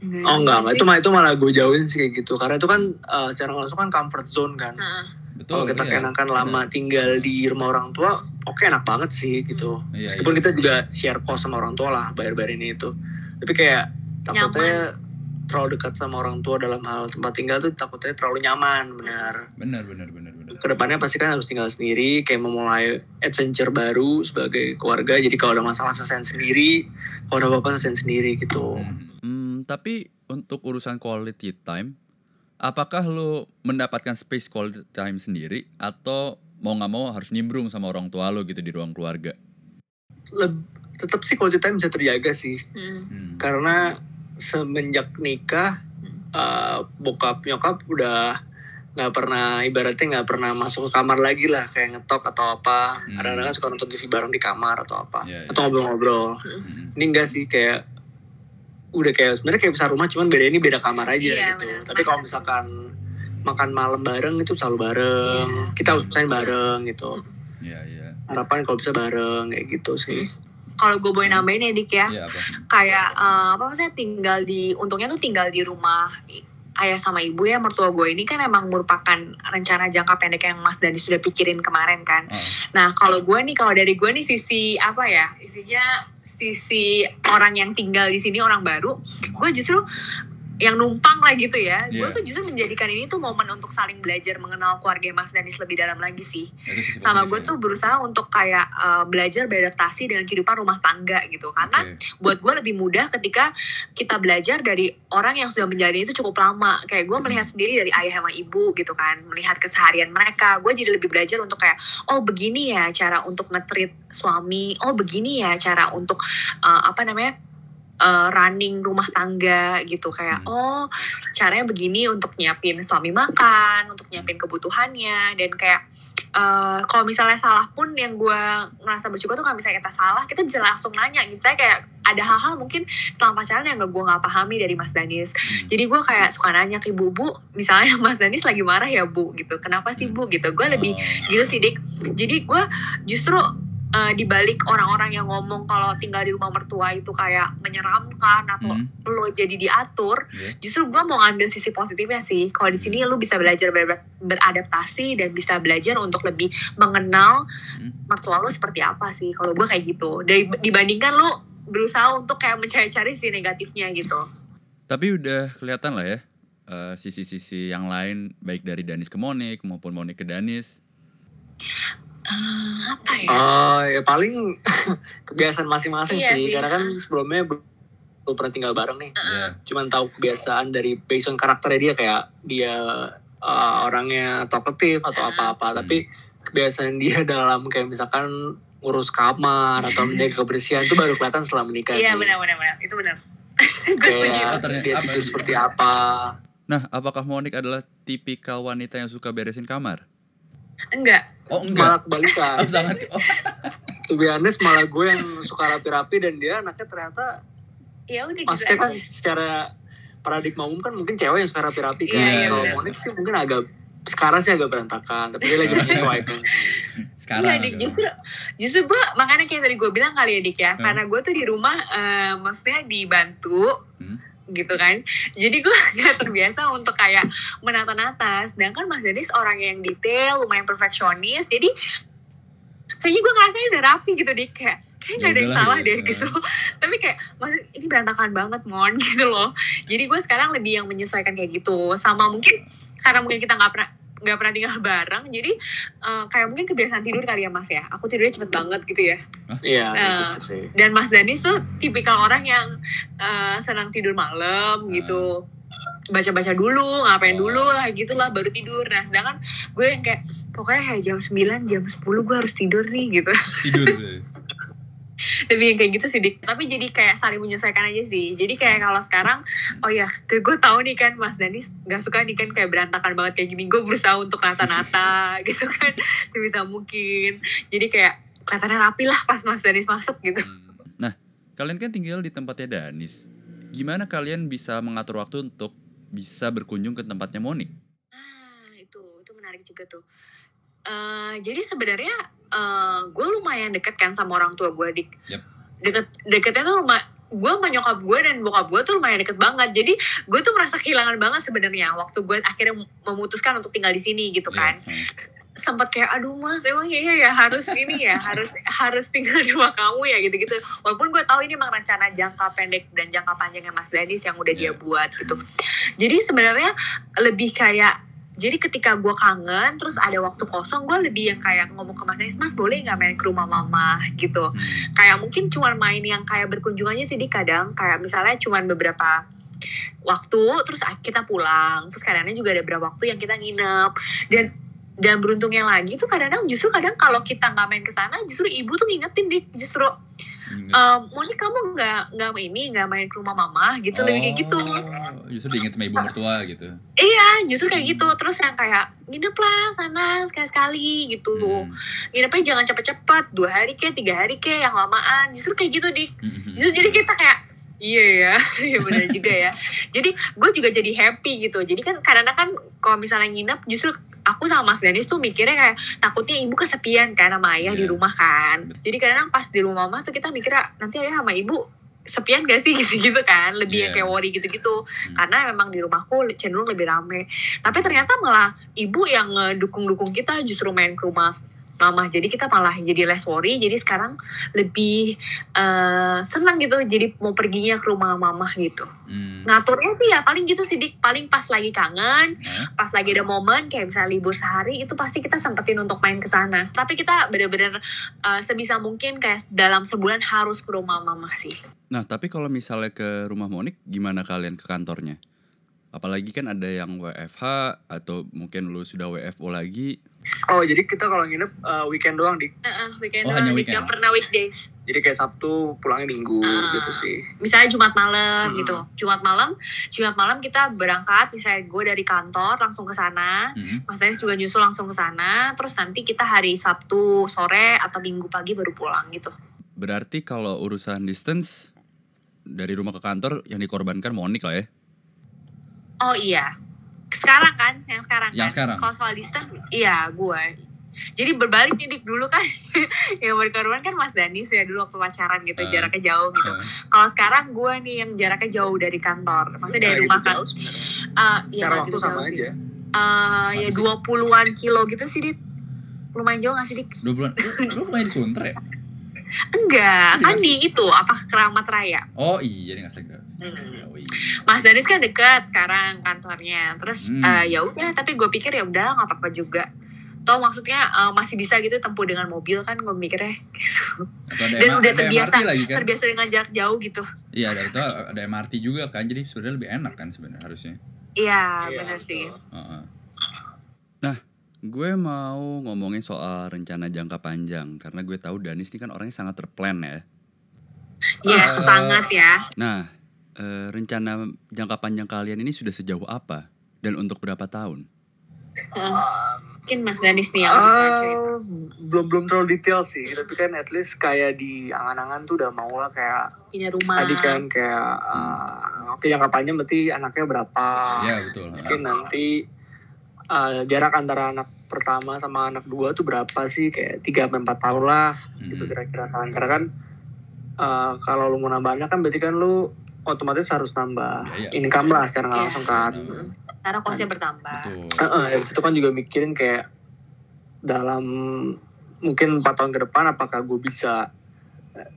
oh enggak enggak itu malah itu malah gue jauhin sih kayak gitu karena itu kan eh, secara langsung kan comfort zone kan Heeh. Betul. kalau kita iya. keenakan lama tinggal di rumah orang tua oke enak banget sih gitu Iya, meskipun iya. kita juga share cost sama orang tua lah bayar-bayar ini itu tapi kayak takutnya terlalu dekat sama orang tua dalam hal tempat tinggal tuh takutnya terlalu nyaman benar Benar, benar, benar, benar. ke depannya pasti kan harus tinggal sendiri kayak memulai adventure baru sebagai keluarga jadi kalau ada masalah selesai sendiri kalau ada apa-apa selesai sendiri gitu Hmm, tapi untuk urusan quality time, apakah lo mendapatkan space quality time sendiri atau mau nggak mau harus nimbrung sama orang tua lo gitu di ruang keluarga? Leb- tetap sih quality time bisa terjaga sih Hmm. Hmm. karena semenjak nikah uh, bokap nyokap udah nggak pernah ibaratnya nggak pernah masuk ke kamar lagi lah kayak ngetok atau apa Hmm. kadang-kadang kan suka nonton TV bareng di kamar atau apa Iya, iya. atau ngobrol-ngobrol Hmm. ini enggak sih kayak udah kayak sebenarnya kayak besar rumah cuman beda ini beda kamar aja Iya, gitu benar. tapi kalau misalkan makan malam bareng itu selalu bareng Iya. kita usahain bareng gitu Iya, iya. harapan kalau bisa bareng kayak gitu sih Kalau gue boleh nambahin ya Dik ya, Iya apa? kayak eh, apa maksudnya tinggal di untungnya tuh tinggal di rumah ayah sama ibu ya mertua gue ini kan emang merupakan rencana jangka pendek yang Mas Dani sudah pikirin kemarin kan. Oh, Nah kalau gue nih kalau dari gue nih sisi apa ya isinya sisi orang yang tinggal di sini orang baru, gue justru yang numpang lah gitu ya. Gue Iya. tuh justru menjadikan ini tuh momen untuk saling belajar mengenal keluarga Mas Danis lebih dalam lagi sih itu sisi sama gue tuh berusaha untuk kayak uh, belajar beradaptasi dengan kehidupan rumah tangga gitu karena Oke. buat gue lebih mudah ketika kita belajar dari orang yang sudah menjalani itu cukup lama kayak gue melihat sendiri dari ayah sama ibu gitu kan melihat keseharian mereka gue jadi lebih belajar untuk kayak oh begini ya cara untuk nge-treat suami oh begini ya cara untuk uh, apa namanya uh, running rumah tangga gitu. Kayak Hmm. oh caranya begini untuk nyiapin suami makan untuk nyiapin kebutuhannya. Dan kayak eh, kalau misalnya salah pun yang gue ngerasa bersyukur tuh kalau misalnya kita salah kita bisa langsung nanya gitu. Saya kayak ada hal-hal mungkin selama pacaran yang gak gue nggak pahami dari Mas Danis. Hmm. jadi gue kayak suka nanya ke ibu bu misalnya Mas Danis lagi marah ya bu gitu. Kenapa sih bu gitu. Gue lebih Oh. gitu sih dik. Jadi gue justru eh, dibalik orang-orang yang ngomong kalau tinggal di rumah mertua itu kayak menyeramkan atau Hmm. lo jadi diatur Iya. justru gue mau ngambil sisi positifnya sih kalau di sini lu bisa belajar ber- beradaptasi dan bisa belajar untuk lebih mengenal Hmm. mertua lu seperti apa sih kalau gue kayak gitu dari dibandingkan lu berusaha untuk kayak mencari-cari si negatifnya gitu Tapi udah kelihatan lah ya eh, sisi-sisi yang lain baik dari Danis ke Monik maupun Monik ke Danis. Eh, apa ya Oh ya paling kebiasaan masing-masing Iya sih. sih. Karena kan sebelumnya belum pernah tinggal bareng nih. Iya. Cuman tahu kebiasaan dari based on karakternya dia kayak dia uh, orangnya talkative atau apa-apa. Tapi kebiasaan dia dalam kayak misalkan ngurus kamar atau menjaga kebersihan itu baru kelihatan setelah menikah. iya benar benar benar itu benar gue setuju dia apa seperti apa. Nah, apakah Monik adalah tipikal wanita yang suka beresin kamar? Enggak Oh Malah kebalikan. Oh, sangat. Oh. To be honest, malah gue yang suka rapi-rapi dan dia anaknya ternyata ya udah gitu maksudnya kan aja secara paradigma umum kan mungkin cewek yang suka rapi-rapi kan. Iya, iya, Kalau benar. Monik sih mungkin agak sekarang sih agak berantakan, tapi dia lagi menyesuaikan. Sekarang. Enggak, Dik. Justru, justru gue, makanya kayak tadi gue bilang kali ya, Dik ya. Hmm. Karena gue tuh di rumah, eh, maksudnya dibantu. Hmm. Gitu kan. Jadi gue gak terbiasa untuk kayak menata-nata. Sedangkan Mas Denis orang yang detail lumayan perfeksionis. Jadi kayaknya gue ngerasanya udah rapi gitu deh kayak kayak gak ada yang salah ya. deh gitu. Tapi kayak maksud ini berantakan banget mon gitu loh. Jadi gue sekarang lebih yang menyesuaikan kayak gitu. Sama mungkin karena mungkin kita nggak pernah nggak pernah tinggal bareng jadi uh, kayak mungkin kebiasaan tidur kali ya mas ya aku tidurnya cepet banget gitu ya iya uh, gitu dan mas Danis tuh tipikal orang yang uh, senang tidur malam gitu baca-baca dulu, ngapain oh. dulu lah gitu lah baru tidur. Nah, sedangkan gue yang kayak pokoknya kayak jam 9, jam 10 gue harus tidur nih gitu. Tidur. lebih yang kayak gitu sih dik. Tapi jadi kayak saling menyesuaikan aja sih. Jadi kayak kalau sekarang oh ya gue tahu nih kan Mas Danis nggak suka nih kan kayak berantakan banget kayak gini. Gue berusaha untuk nata-nata gitu kan sebisa mungkin. Jadi kayak kelihatannya rapi lah pas Mas Danis masuk gitu. Hmm. nah kalian kan tinggal di tempatnya Danis. Gimana kalian bisa mengatur waktu untuk bisa berkunjung ke tempatnya Monik? Ah itu itu menarik juga tuh. Uh, jadi sebenarnya uh, gue lumayan deket kan sama orang tua gue dik yep. deket deketnya tuh rumah gue sama nyokap gue dan bokap gue tuh lumayan deket banget jadi gue tuh merasa kehilangan banget sebenarnya waktu gue akhirnya memutuskan untuk tinggal di sini gitu iya, kan yeah. sempat kayak aduh mas emang iya ya harus ini ya harus harus tinggal di rumah kamu ya gitu gitu walaupun gue tahu ini emang rencana jangka pendek dan jangka panjangnya mas Danis yang udah yeah. dia buat gitu jadi sebenarnya lebih kayak jadi ketika gue kangen terus ada waktu kosong gue lebih yang kayak ngomong ke mas Anies mas boleh nggak main ke rumah mama? gitu. Hmm. kayak mungkin cuma main yang kayak berkunjungannya sih di kadang. Kayak misalnya cuma beberapa waktu terus kita pulang. Terus kadang-kadang juga ada beberapa waktu yang kita nginep. Dan dan beruntungnya lagi tuh kadang-kadang justru kadang kalau kita nggak main ke sana justru ibu tuh ngingetin di justru um, Moni kamu nggak nggak ini nggak main ke rumah mama? Gitu oh, lebih kayak gitu. Oh, justru diinget sama ibu mertua gitu. Iya justru kayak gitu. Terus yang kayak nginep lah sana sekali sekali gitu. Hmm. nginepnya jangan cepet-cepet dua hari ke tiga hari ke yang lamaan. Justru kayak gitu dik. Hmm. hmm, hmm. justru jadi kita kayak Iya ya, iya benar juga ya. Jadi gue juga jadi happy gitu. Jadi kan karena kan kalau misalnya nginep justru aku sama Mas Ganis tuh mikirnya kayak takutnya ibu kesepian kan sama ayah yeah. di iya. rumah kan. Jadi kadang pas di rumah mama tuh kita mikirnya nanti ayah sama ibu sepian gak sih gitu-gitu kan lebih yeah. kayak worry gitu-gitu hmm. karena memang di rumahku cenderung lebih rame tapi ternyata malah ibu yang dukung-dukung kita justru main ke rumah mama jadi kita malah jadi less worry. Jadi sekarang lebih uh, senang gitu. Jadi mau perginya ke rumah mama gitu. Hmm. ngaturnya sih ya paling gitu sih dik. Paling pas lagi kangen hmm. pas lagi ada momen kayak misalnya libur sehari itu pasti kita sempetin untuk main ke sana. Tapi kita bener-bener uh, sebisa mungkin kayak dalam sebulan harus ke rumah mama sih. Nah tapi kalau misalnya ke rumah Monik gimana kalian ke kantornya apalagi kan ada yang WFH atau mungkin lu sudah WFO lagi Oh jadi kita kalau nginep uh, weekend doang di? Uh, uh, weekend oh, doang, hanya weekend. Gak pernah weekdays. Jadi kayak Sabtu pulangnya Minggu uh, gitu sih. Misalnya Jumat malam hmm. gitu. Jumat malam, Jumat malam kita berangkat. Misalnya gue dari kantor langsung ke sana. Hmm. Mas Dennis juga nyusul langsung ke sana. Terus nanti kita hari Sabtu sore atau Minggu pagi baru pulang gitu. Berarti kalau urusan distance dari rumah ke kantor yang dikorbankan Monik lah ya? Oh iya, sekarang kan yang sekarang yang kan? sekarang. kalau soal distance iya gue jadi berbalik nih dik dulu kan yang berkorban kan Mas Danis ya dulu waktu pacaran gitu uh, jaraknya jauh gitu. uh. kalau sekarang gue nih yang jaraknya jauh dari kantor maksudnya dari nah, rumah gitu kan uh, ya, waktu gitu sama aja. Uh, ya dua puluhan kilo gitu sih dit lumayan jauh gak sih dik? Dua puluhan? Lu lumayan di Sunter ya Enggak, kan di itu apa Keramat Raya. Oh iya, di Ngasegara. Hmm. Oh, iya. Mas Danis kan dekat sekarang kantornya. Terus hmm. uh, ya udah, tapi gue pikir ya udah nggak apa-apa juga. Toh maksudnya uh, masih bisa gitu tempuh dengan mobil kan gue mikirnya gitu. Dan udah terbiasa lagi, kan? terbiasa dengan jarak jauh gitu. Iya, ada itu ada MRT juga kan. Jadi sebenarnya lebih enak kan sebenarnya harusnya. Iya, iya benar sih. Uh -uh. Nah, Gue mau ngomongin soal rencana jangka panjang karena gue tahu Danis ini kan orangnya sangat terplan ya. Yes, uh, sangat ya. Nah, uh, rencana jangka panjang kalian ini sudah sejauh apa dan untuk berapa tahun? Uh, mungkin Mas Danis nih yang bisa cerita. belum belum terlalu detail sih, tapi kan at least kayak di angan-angan tuh udah mau lah kayak punya rumah. Tadi kan kayak uh, oke okay, jangka panjang berarti anaknya berapa? Iya betul. Mungkin nanti uh, jarak antara anak pertama sama anak dua tuh berapa sih kayak tiga sampai empat tahun lah hmm. gitu kira-kira kan karena kan uh, kalau lu mau nambah anak kan berarti kan lu otomatis harus nambah Ya, ya. income lah secara nggak Iya. langsung kan. Mm. Karena kosnya bertambah. Betul. Heeh, dari situ kan juga mikirin kayak dalam mungkin empat tahun ke depan apakah gue bisa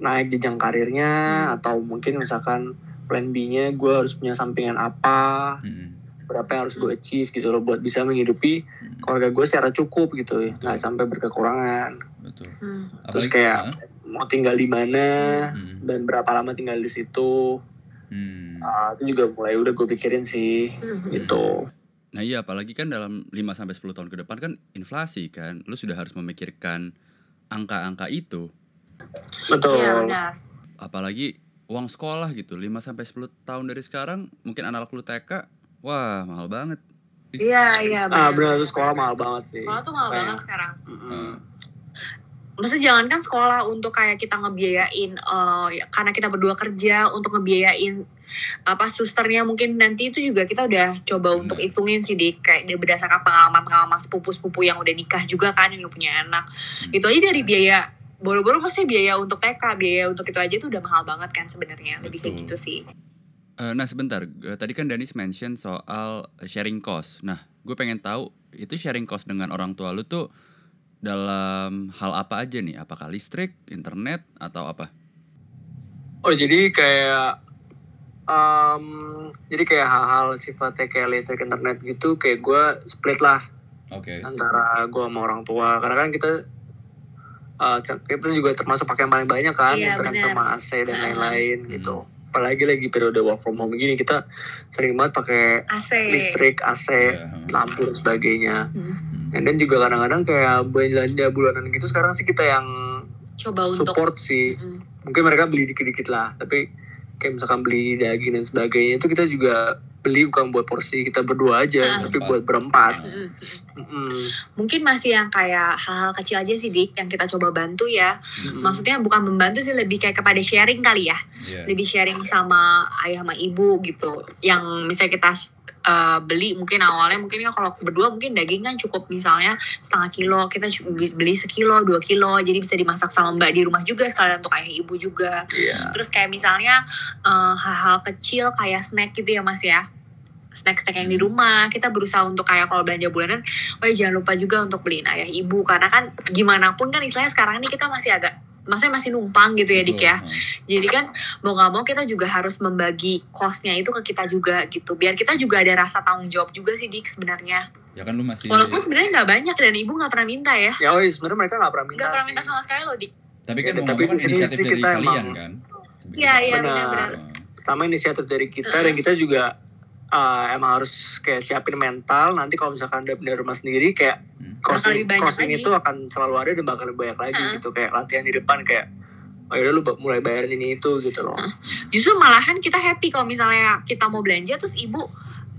naik jenjang karirnya Hmm. atau mungkin misalkan plan B-nya gue harus punya sampingan apa Mm-mm. Berapa yang harus gue achieve gitu loh buat bisa menghidupi Mm. keluarga gue secara cukup gitu ya Betul. nggak sampai berkekurangan Betul. Hmm. Terus Apalagi- kayak- ah, mau tinggal di mana mm, dan berapa lama tinggal di situ mm. Ah, itu juga mulai udah gue pikirin sih Hmm. gitu Nah iya apalagi kan dalam 5 sampai 10 tahun ke depan kan inflasi kan. Lu sudah harus memikirkan angka-angka itu. betul benar. Apalagi uang sekolah gitu. 5 sampai 10 tahun dari sekarang mungkin anak lu TK, wah mahal banget. Iya iya ah benar. tuh sekolah mahal banget sih Sekolah tuh mahal Kayak, banget sekarang. mm-mm. Maksudnya jangankan sekolah untuk kayak kita ngebiayain eh, ya, karena kita berdua kerja untuk ngebiayain apa susternya mungkin nanti itu juga kita udah coba untuk hitungin sih dik kayak dia berdasarkan pengalaman-pengalaman sepupu-sepupu yang udah nikah juga kan yang udah punya anak Hmm. itu aja dari biaya boro-boro pasti biaya untuk TK biaya untuk itu aja tuh udah mahal banget kan sebenarnya lebih kayak gitu sih Eh, nah sebentar, eh, tadi kan Danis mention soal sharing cost. Nah, gue pengen tahu itu sharing cost dengan orang tua lu tuh dalam hal apa aja nih? Apakah listrik, internet, atau apa? Oh jadi kayak um, jadi kayak hal-hal sifatnya kayak listrik internet gitu kayak gue split lah Oke. antara gue sama orang tua karena kan kita uh, kita juga termasuk pakai yang paling banyak kan Iya, internet benar. sama AC dan lain-lain Hmm. gitu apalagi lagi periode work from home gini kita sering banget pakai AC listrik AC Iya. lampu dan sebagainya Hmm. dan juga kadang-kadang kayak belanja bulanan gitu sekarang sih kita yang coba untuk support sih Mm. mungkin mereka beli dikit-dikit lah tapi kayak misalkan beli daging dan sebagainya itu kita juga beli bukan buat porsi kita berdua aja Ah. tapi buat berempat Mm. Mm-mm. mungkin masih yang kayak hal-hal kecil aja sih dik yang kita coba bantu ya Mm-mm. maksudnya bukan membantu sih lebih kayak kepada sharing kali ya Iya. lebih sharing sama ayah sama ibu gitu yang misalnya kita uh, beli mungkin awalnya mungkin kan kalau berdua mungkin daging kan cukup misalnya setengah kilo kita cu- beli sekilo dua kilo jadi bisa dimasak sama mbak di rumah juga sekalian untuk ayah ibu juga. Iya. terus kayak misalnya uh, hal-hal kecil kayak snack gitu ya mas ya. Snack-snack yang di rumah kita berusaha untuk kayak kalau belanja bulanan oh ya jangan lupa juga untuk beliin ayah ibu. Karena kan gimana pun kan istilahnya sekarang ini kita masih agak maksudnya masih numpang gitu ya dik ya. Jadi kan mau nggak mau kita juga harus membagi costnya itu ke kita juga gitu. Biar kita juga ada rasa tanggung jawab juga sih dik sebenarnya. Ya kan lu masih walaupun sebenarnya nggak banyak dan ibu nggak pernah minta ya. Ya oh iya, sebenarnya mereka nggak pernah minta nggak pernah minta sama sekali loh dik. Tapi kan Ya, mau tapi kan di sini inisiatif sih dari kita kalian emang- kan. Iya, iya, Benar. pertama inisiatif dari kita dan kita juga uh, emang harus kayak siapin mental. Nanti kalau misalkan udah pindah rumah sendiri kayak Costing, lebih banyak costing lagi. itu akan selalu ada dan bakal lebih banyak lagi Ha-ha. gitu. Kayak latihan di depan kayak oh yaudah lu mulai bayarin ini itu gitu loh. Justru malahan kita happy kalau misalnya kita mau belanja terus ibu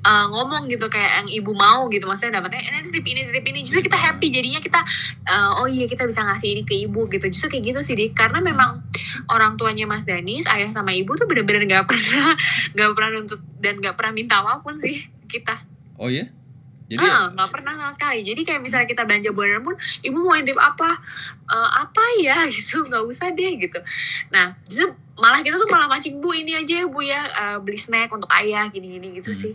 uh, ngomong gitu kayak yang ibu mau gitu. Maksudnya dapatnya ini titip ini titip ini. Justru kita happy. Jadinya kita uh, oh iya kita bisa ngasih ini ke ibu gitu. Justru kayak gitu sih dik. Karena memang orang tuanya Mas Danis ayah sama ibu tuh bener-bener nggak pernah nggak pernah nuntut dan nggak pernah minta apa pun sih kita. Oh iya? Jadi Ah, nggak pernah sama sekali. Jadi kayak misalnya kita belanja bulanan pun ibu mau intip apa? Eh, apa ya? Gitu nggak usah deh gitu. Nah justru malah kita tuh malah mancing bu ini aja ya bu ya. Eh, beli snack untuk ayah gini-gini gitu Hmm. sih.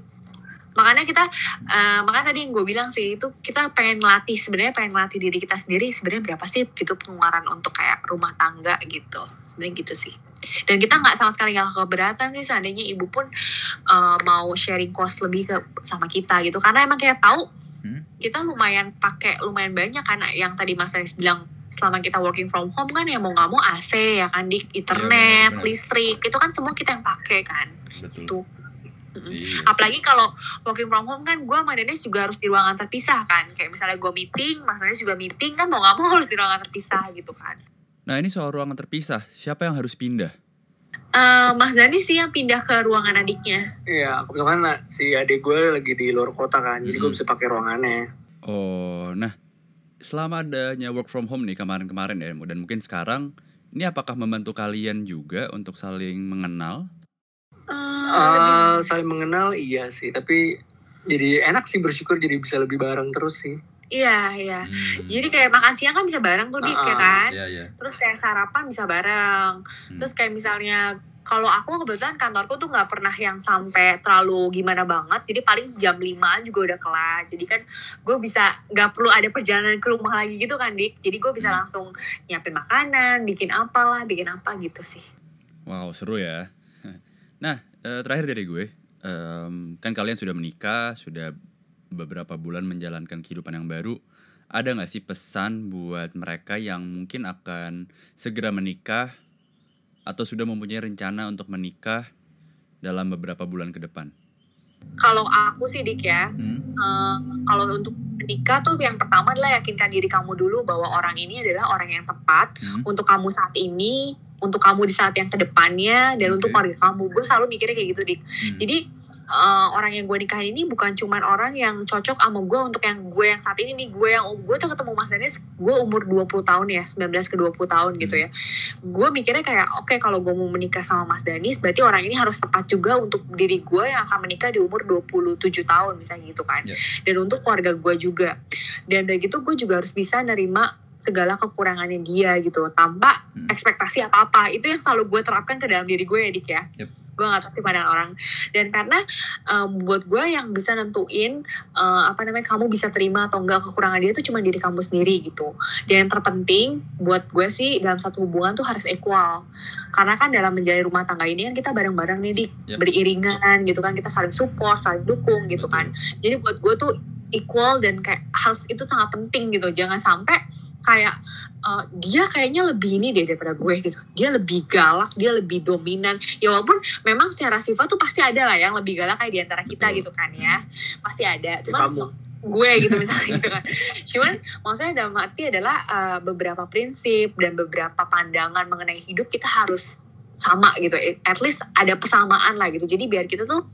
Makanya kita eh, makanya tadi yang gue bilang sih itu kita pengen latih sebenarnya pengen latih diri kita sendiri sebenarnya berapa sih gitu pengeluaran untuk kayak rumah tangga gitu. Sebenarnya gitu sih dan kita nggak sama sekali nggak keberatan sih seandainya ibu pun eh, mau sharing cost lebih ke sama kita gitu karena emang kayak tahu Hmm. kita lumayan pakai lumayan banyak kan yang tadi Mas Anies bilang selama kita working from home kan ya mau nggak mau AC ya kan di internet benar, benar. listrik itu kan semua kita yang pakai kan betul. tuh Mm-mm. Iya. apalagi kalau working from home kan gue sama Dennis juga harus di ruangan terpisah kan kayak misalnya gue meeting Mas juga meeting kan mau nggak mau harus di ruangan terpisah gitu kan Nah ini soal ruangan terpisah, siapa yang harus pindah? Eh, Mas Dani sih yang pindah ke ruangan adiknya Iya, kebetulan lah, si adik gue lagi di luar kota kan, jadi gue Hmm. bisa pakai ruangannya. Oh, nah selama adanya work from home nih kemarin-kemarin ya, dan mungkin sekarang, ini apakah membantu kalian juga untuk saling mengenal? Eh, saling mengenal iya sih, tapi jadi enak sih bersyukur jadi bisa lebih bareng terus sih. Iya iya. Hmm. jadi kayak makan siang kan bisa bareng tuh dik ya Ah, kan? Iya, iya. terus kayak sarapan bisa bareng. Hmm. terus kayak misalnya kalau aku kebetulan kantorku tuh nggak pernah yang sampai terlalu gimana banget. Jadi paling jam 5 juga udah kelar. Jadi kan gue bisa nggak perlu ada perjalanan ke rumah lagi gitu kan dik? Jadi gue bisa hmm. langsung nyiapin makanan bikin apalah bikin apa gitu sih. Wow seru ya. Nah eh, terakhir dari gue. Um, kan kalian sudah menikah sudah beberapa bulan menjalankan kehidupan yang baru ada nggak sih pesan buat mereka yang mungkin akan segera menikah atau sudah mempunyai rencana untuk menikah dalam beberapa bulan ke depan? Kalau aku sih Dik ya, hmm. uh, kalau untuk menikah tuh yang pertama adalah yakinkan diri kamu dulu bahwa orang ini adalah orang yang tepat hmm. untuk kamu saat ini, untuk kamu di saat yang ke depannya, dan okay. untuk keluarga kamu. Gue selalu mikirnya kayak gitu Dik. Hmm. Jadi uh, orang yang gue nikahin ini bukan cuman orang yang cocok sama gue untuk yang gue yang saat ini nih. Gue yang gue tuh ketemu Mas Dennis gue umur 20 tahun ya 19 ke 20 tahun gitu ya. Gue mikirnya kayak oke okay, kalau gue mau menikah sama Mas Danis berarti orang ini harus tepat juga untuk diri gue yang akan menikah di umur 27 tahun misalnya gitu kan. Yeah. dan untuk keluarga gue juga. Dan dari gitu gue juga harus bisa nerima segala kekurangannya dia gitu tanpa hmm. ekspektasi apa-apa. Itu yang selalu gue terapkan ke dalam diri gue ya Dik ya. Yep. Gue gak tau sih pandangan orang. Dan karena um, buat gue yang bisa nentuin uh, apa namanya kamu bisa terima atau enggak kekurangan dia itu cuma diri kamu sendiri gitu. Dan yang terpenting buat gue sih dalam satu hubungan tuh harus equal. Karena kan dalam menjalani rumah tangga ini kan kita bareng-bareng nih di yep. beriringan gitu kan kita saling support saling dukung gitu kan. Jadi buat gue tuh equal dan kayak harus itu sangat penting gitu. Jangan sampai kayak uh, dia kayaknya lebih ini deh daripada gue gitu. Dia lebih galak dia lebih dominan. Ya walaupun memang secara sifat tuh pasti ada lah yang lebih galak kayak di antara kita gitu kan ya. Pasti ada. Cuma gue gitu misalnya gitu kan. Cuman maksudnya dalam arti adalah uh, beberapa prinsip dan beberapa pandangan mengenai hidup kita harus sama gitu. At least ada persamaan lah gitu. Jadi biar kita tuh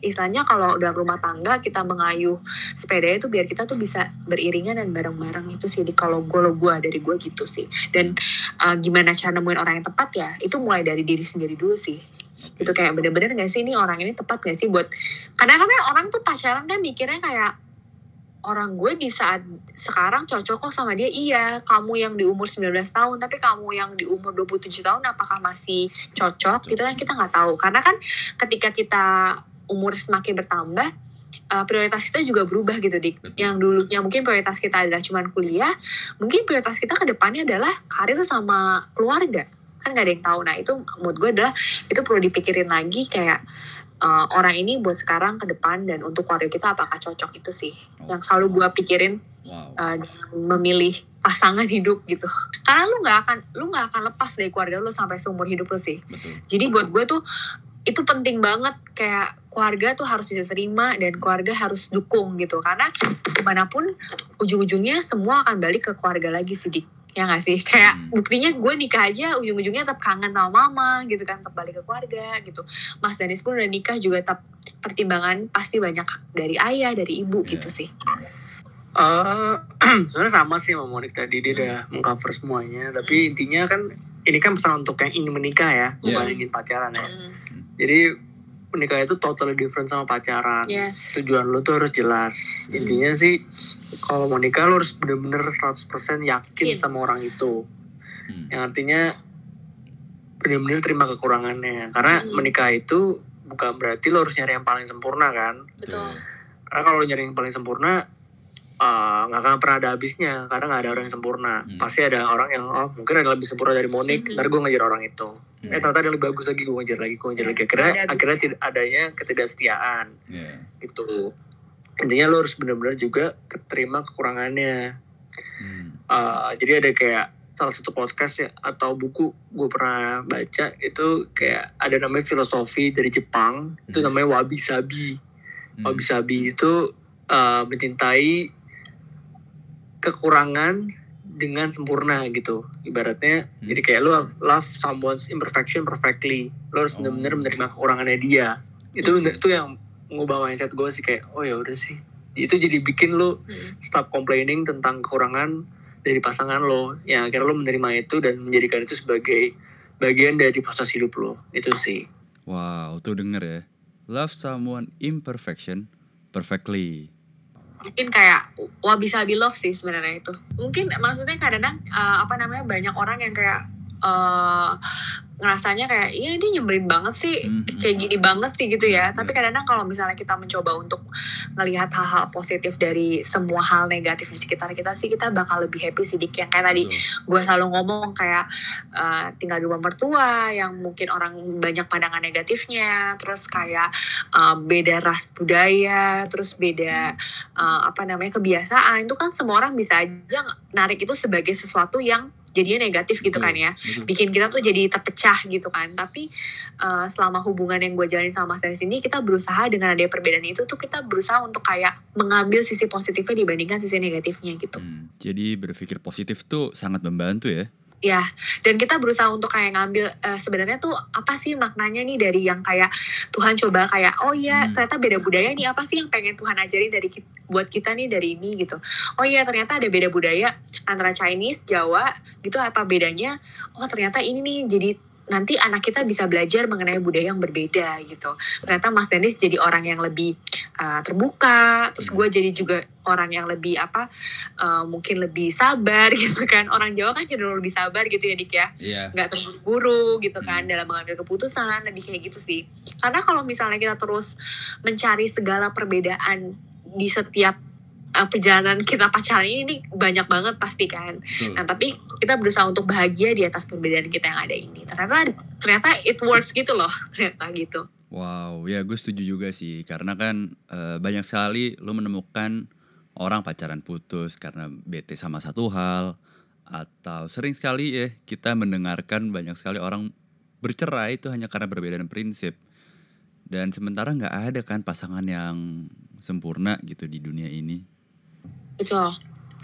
istilahnya kalau dalam rumah tangga kita mengayuh sepeda itu biar kita tuh bisa beriringan dan bareng-bareng itu sih. Di kalau gue lo gue dari gue gitu sih. Dan uh, gimana cara nemuin orang yang tepat ya itu mulai dari diri sendiri dulu sih. Itu kayak bener-bener gak sih ini orang ini tepat gak sih buat karena kan orang tuh pacaran kan mikirnya kayak orang gue di saat sekarang cocok kok sama dia. Iya kamu yang di umur 19 tahun tapi kamu yang di umur 27 tahun apakah masih cocok? Gitu kan kita nggak tahu. Karena kan ketika kita umur semakin bertambah uh, prioritas kita juga berubah gitu dik. Yang dulunya mungkin prioritas kita adalah cuman kuliah mungkin prioritas kita ke depannya adalah karir sama keluarga. Kan gak ada yang tahu. Nah itu mood gue adalah itu perlu dipikirin lagi kayak uh, orang ini buat sekarang ke depan dan untuk keluarga kita apakah cocok itu sih? Oh. yang selalu gue pikirin wow. uh, memilih pasangan hidup gitu. Karena lu nggak akan lu nggak akan lepas dari keluarga lu sampai seumur hidup lu sih. Betul. jadi buat gue tuh itu penting banget. Kayak keluarga tuh harus bisa terima dan keluarga harus dukung gitu. Karena gimana pun ujung-ujungnya semua akan balik ke keluarga lagi sih ya gak sih? Kayak hmm. buktinya gue nikah aja ujung-ujungnya tetap kangen sama mama gitu kan tetap balik ke keluarga gitu. Mas Danis pun udah nikah juga tetap pertimbangan pasti banyak dari ayah dari ibu yeah. gitu sih. Uh, sebenarnya sama sih sama Monik tadi dia udah mengcover semuanya. Tapi hmm. intinya kan ini kan pesan untuk yang ingin menikah ya. Yeah. bukan ingin pacaran ya. Hmm jadi menikah itu totally different sama pacaran yes. tujuan lu tuh harus jelas hmm. intinya sih kalau mau nikah lu harus bener-bener 100% yakin yeah. sama orang itu hmm. yang artinya bener-bener terima kekurangannya karena hmm. menikah itu bukan berarti lo harus nyari yang paling sempurna kan betul karena kalau nyari yang paling sempurna nggak uh, akan pernah ada habisnya karena nggak ada orang yang sempurna hmm. pasti ada orang yang oh mungkin ada lebih sempurna dari Monik hmm. ntar gue ngejar orang itu yeah. eh ternyata ada yang lebih bagus lagi gue ngejar lagi gue ngejar lagi akhirnya akhirnya tidak adanya ketidaksetiaan yeah. itu intinya lo harus benar-benar juga terima kekurangannya hmm. uh, jadi ada kayak salah satu podcast ya atau buku gue pernah baca itu kayak ada namanya filosofi dari Jepang hmm. itu namanya wabi sabi hmm. wabi sabi itu uh, mencintai kekurangan dengan sempurna gitu. Ibaratnya hmm. jadi kayak lo love someone's imperfection perfectly. Lo harus oh. benar-benar menerima kekurangannya dia. Itu hmm. itu yang ngubah mindset gue sih kayak oh ya udah sih. Itu jadi bikin lo hmm. stop complaining tentang kekurangan dari pasangan lo. Yang akhirnya lo menerima itu dan menjadikan itu sebagai bagian dari proses hidup lo itu sih. Wow tuh denger ya. Love someone imperfection perfectly mungkin kayak wabi sabi love sih sebenarnya itu. Mungkin maksudnya kadang-kadang uh, apa namanya banyak orang yang kayak uh, ngerasanya kayak iya dia nyebelin banget sih mm -hmm. kayak gini banget sih gitu ya. Tapi kadang-kadang kalau misalnya kita mencoba untuk ngelihat hal-hal positif dari semua hal negatif di sekitar kita sih kita bakal lebih happy sih dik. Yang kayak tadi gue selalu ngomong kayak uh, tinggal di rumah mertua yang mungkin orang banyak pandangan negatifnya terus kayak uh, beda ras budaya terus beda uh, apa namanya kebiasaan itu kan semua orang bisa aja narik itu sebagai sesuatu yang jadinya negatif gitu kan ya. Betul. bikin kita tuh jadi terpecah gitu kan. Tapi uh, selama hubungan yang gue jalani sama Mas Dennis ini kita berusaha dengan ada perbedaan itu tuh kita berusaha untuk kayak mengambil sisi positifnya dibandingkan sisi negatifnya gitu. Hmm, jadi berpikir positif tuh sangat membantu ya ya dan kita berusaha untuk kayak ngambil uh, sebenarnya tuh apa sih maknanya nih dari yang kayak Tuhan coba kayak oh iya hmm. ternyata beda budaya nih apa sih yang pengen Tuhan ajarin dari buat kita nih dari ini gitu oh iya ternyata ada beda budaya antara Chinese Jawa gitu apa bedanya oh ternyata ini nih jadi nanti anak kita bisa belajar mengenai budaya yang berbeda gitu. Ternyata Mas Dennis jadi orang yang lebih uh, terbuka, terus gue jadi juga orang yang lebih apa, uh, mungkin lebih sabar gitu kan. Orang Jawa kan cenderung lebih sabar gitu ya Dik ya, yeah. nggak terburu-buru gitu kan hmm. dalam mengambil keputusan, lebih kayak gitu sih. Karena kalau misalnya kita terus mencari segala perbedaan di setiap uh, perjalanan kita pacaran ini, ini banyak banget pasti kan. Hmm. Nah tapi kita berusaha untuk bahagia di atas perbedaan kita yang ada ini. Ternyata ternyata it works gitu loh ternyata gitu. Wow, ya gue setuju juga sih karena kan uh, banyak sekali lo menemukan orang pacaran putus karena bete sama satu hal atau sering sekali ya kita mendengarkan banyak sekali orang bercerai itu hanya karena perbedaan prinsip dan sementara nggak ada kan pasangan yang sempurna gitu di dunia ini Betul.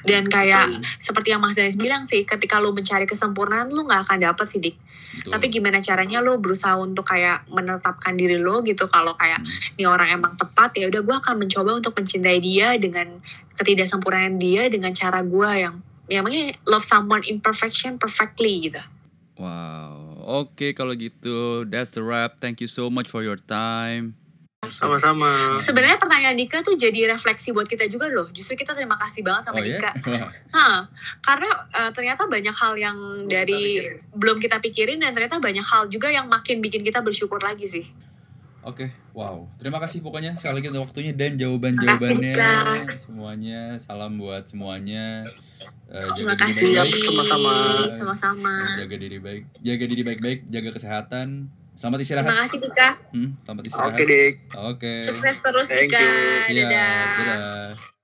Dan kayak Betul. seperti yang Mas Dennis bilang sih, ketika lu mencari kesempurnaan lu nggak akan dapet sih dik. Betul. Tapi gimana caranya lu berusaha untuk kayak menetapkan diri lu gitu kalau kayak hmm. nih orang emang tepat ya udah gue akan mencoba untuk mencintai dia dengan ketidaksempurnaan dia dengan cara gue yang ya makanya love someone imperfection perfectly gitu. Wow, oke okay, kalau gitu that's the wrap. Thank you so much for your time. Sama-sama. Sebenarnya pertanyaan Dika tuh jadi refleksi buat kita juga loh. Justru kita terima kasih banget sama oh, iya? Dika. Yeah? Hah, karena uh, ternyata banyak hal yang dari belum kita pikirin dan ternyata banyak hal juga yang makin bikin kita bersyukur lagi sih. Oke, okay. wow. Terima kasih pokoknya sekali lagi waktunya dan jawaban-jawabannya semuanya. Salam buat semuanya. Uh, jaga Terima kasih sama-sama. Sama-sama. Jaga diri baik, jaga diri baik-baik, jaga kesehatan. Selamat istirahat. Terima kasih Dika. Hmm, selamat istirahat. Oke, okay, Dik. Oke. Okay. Sukses terus Thank Dika. You. Dadah. dadah.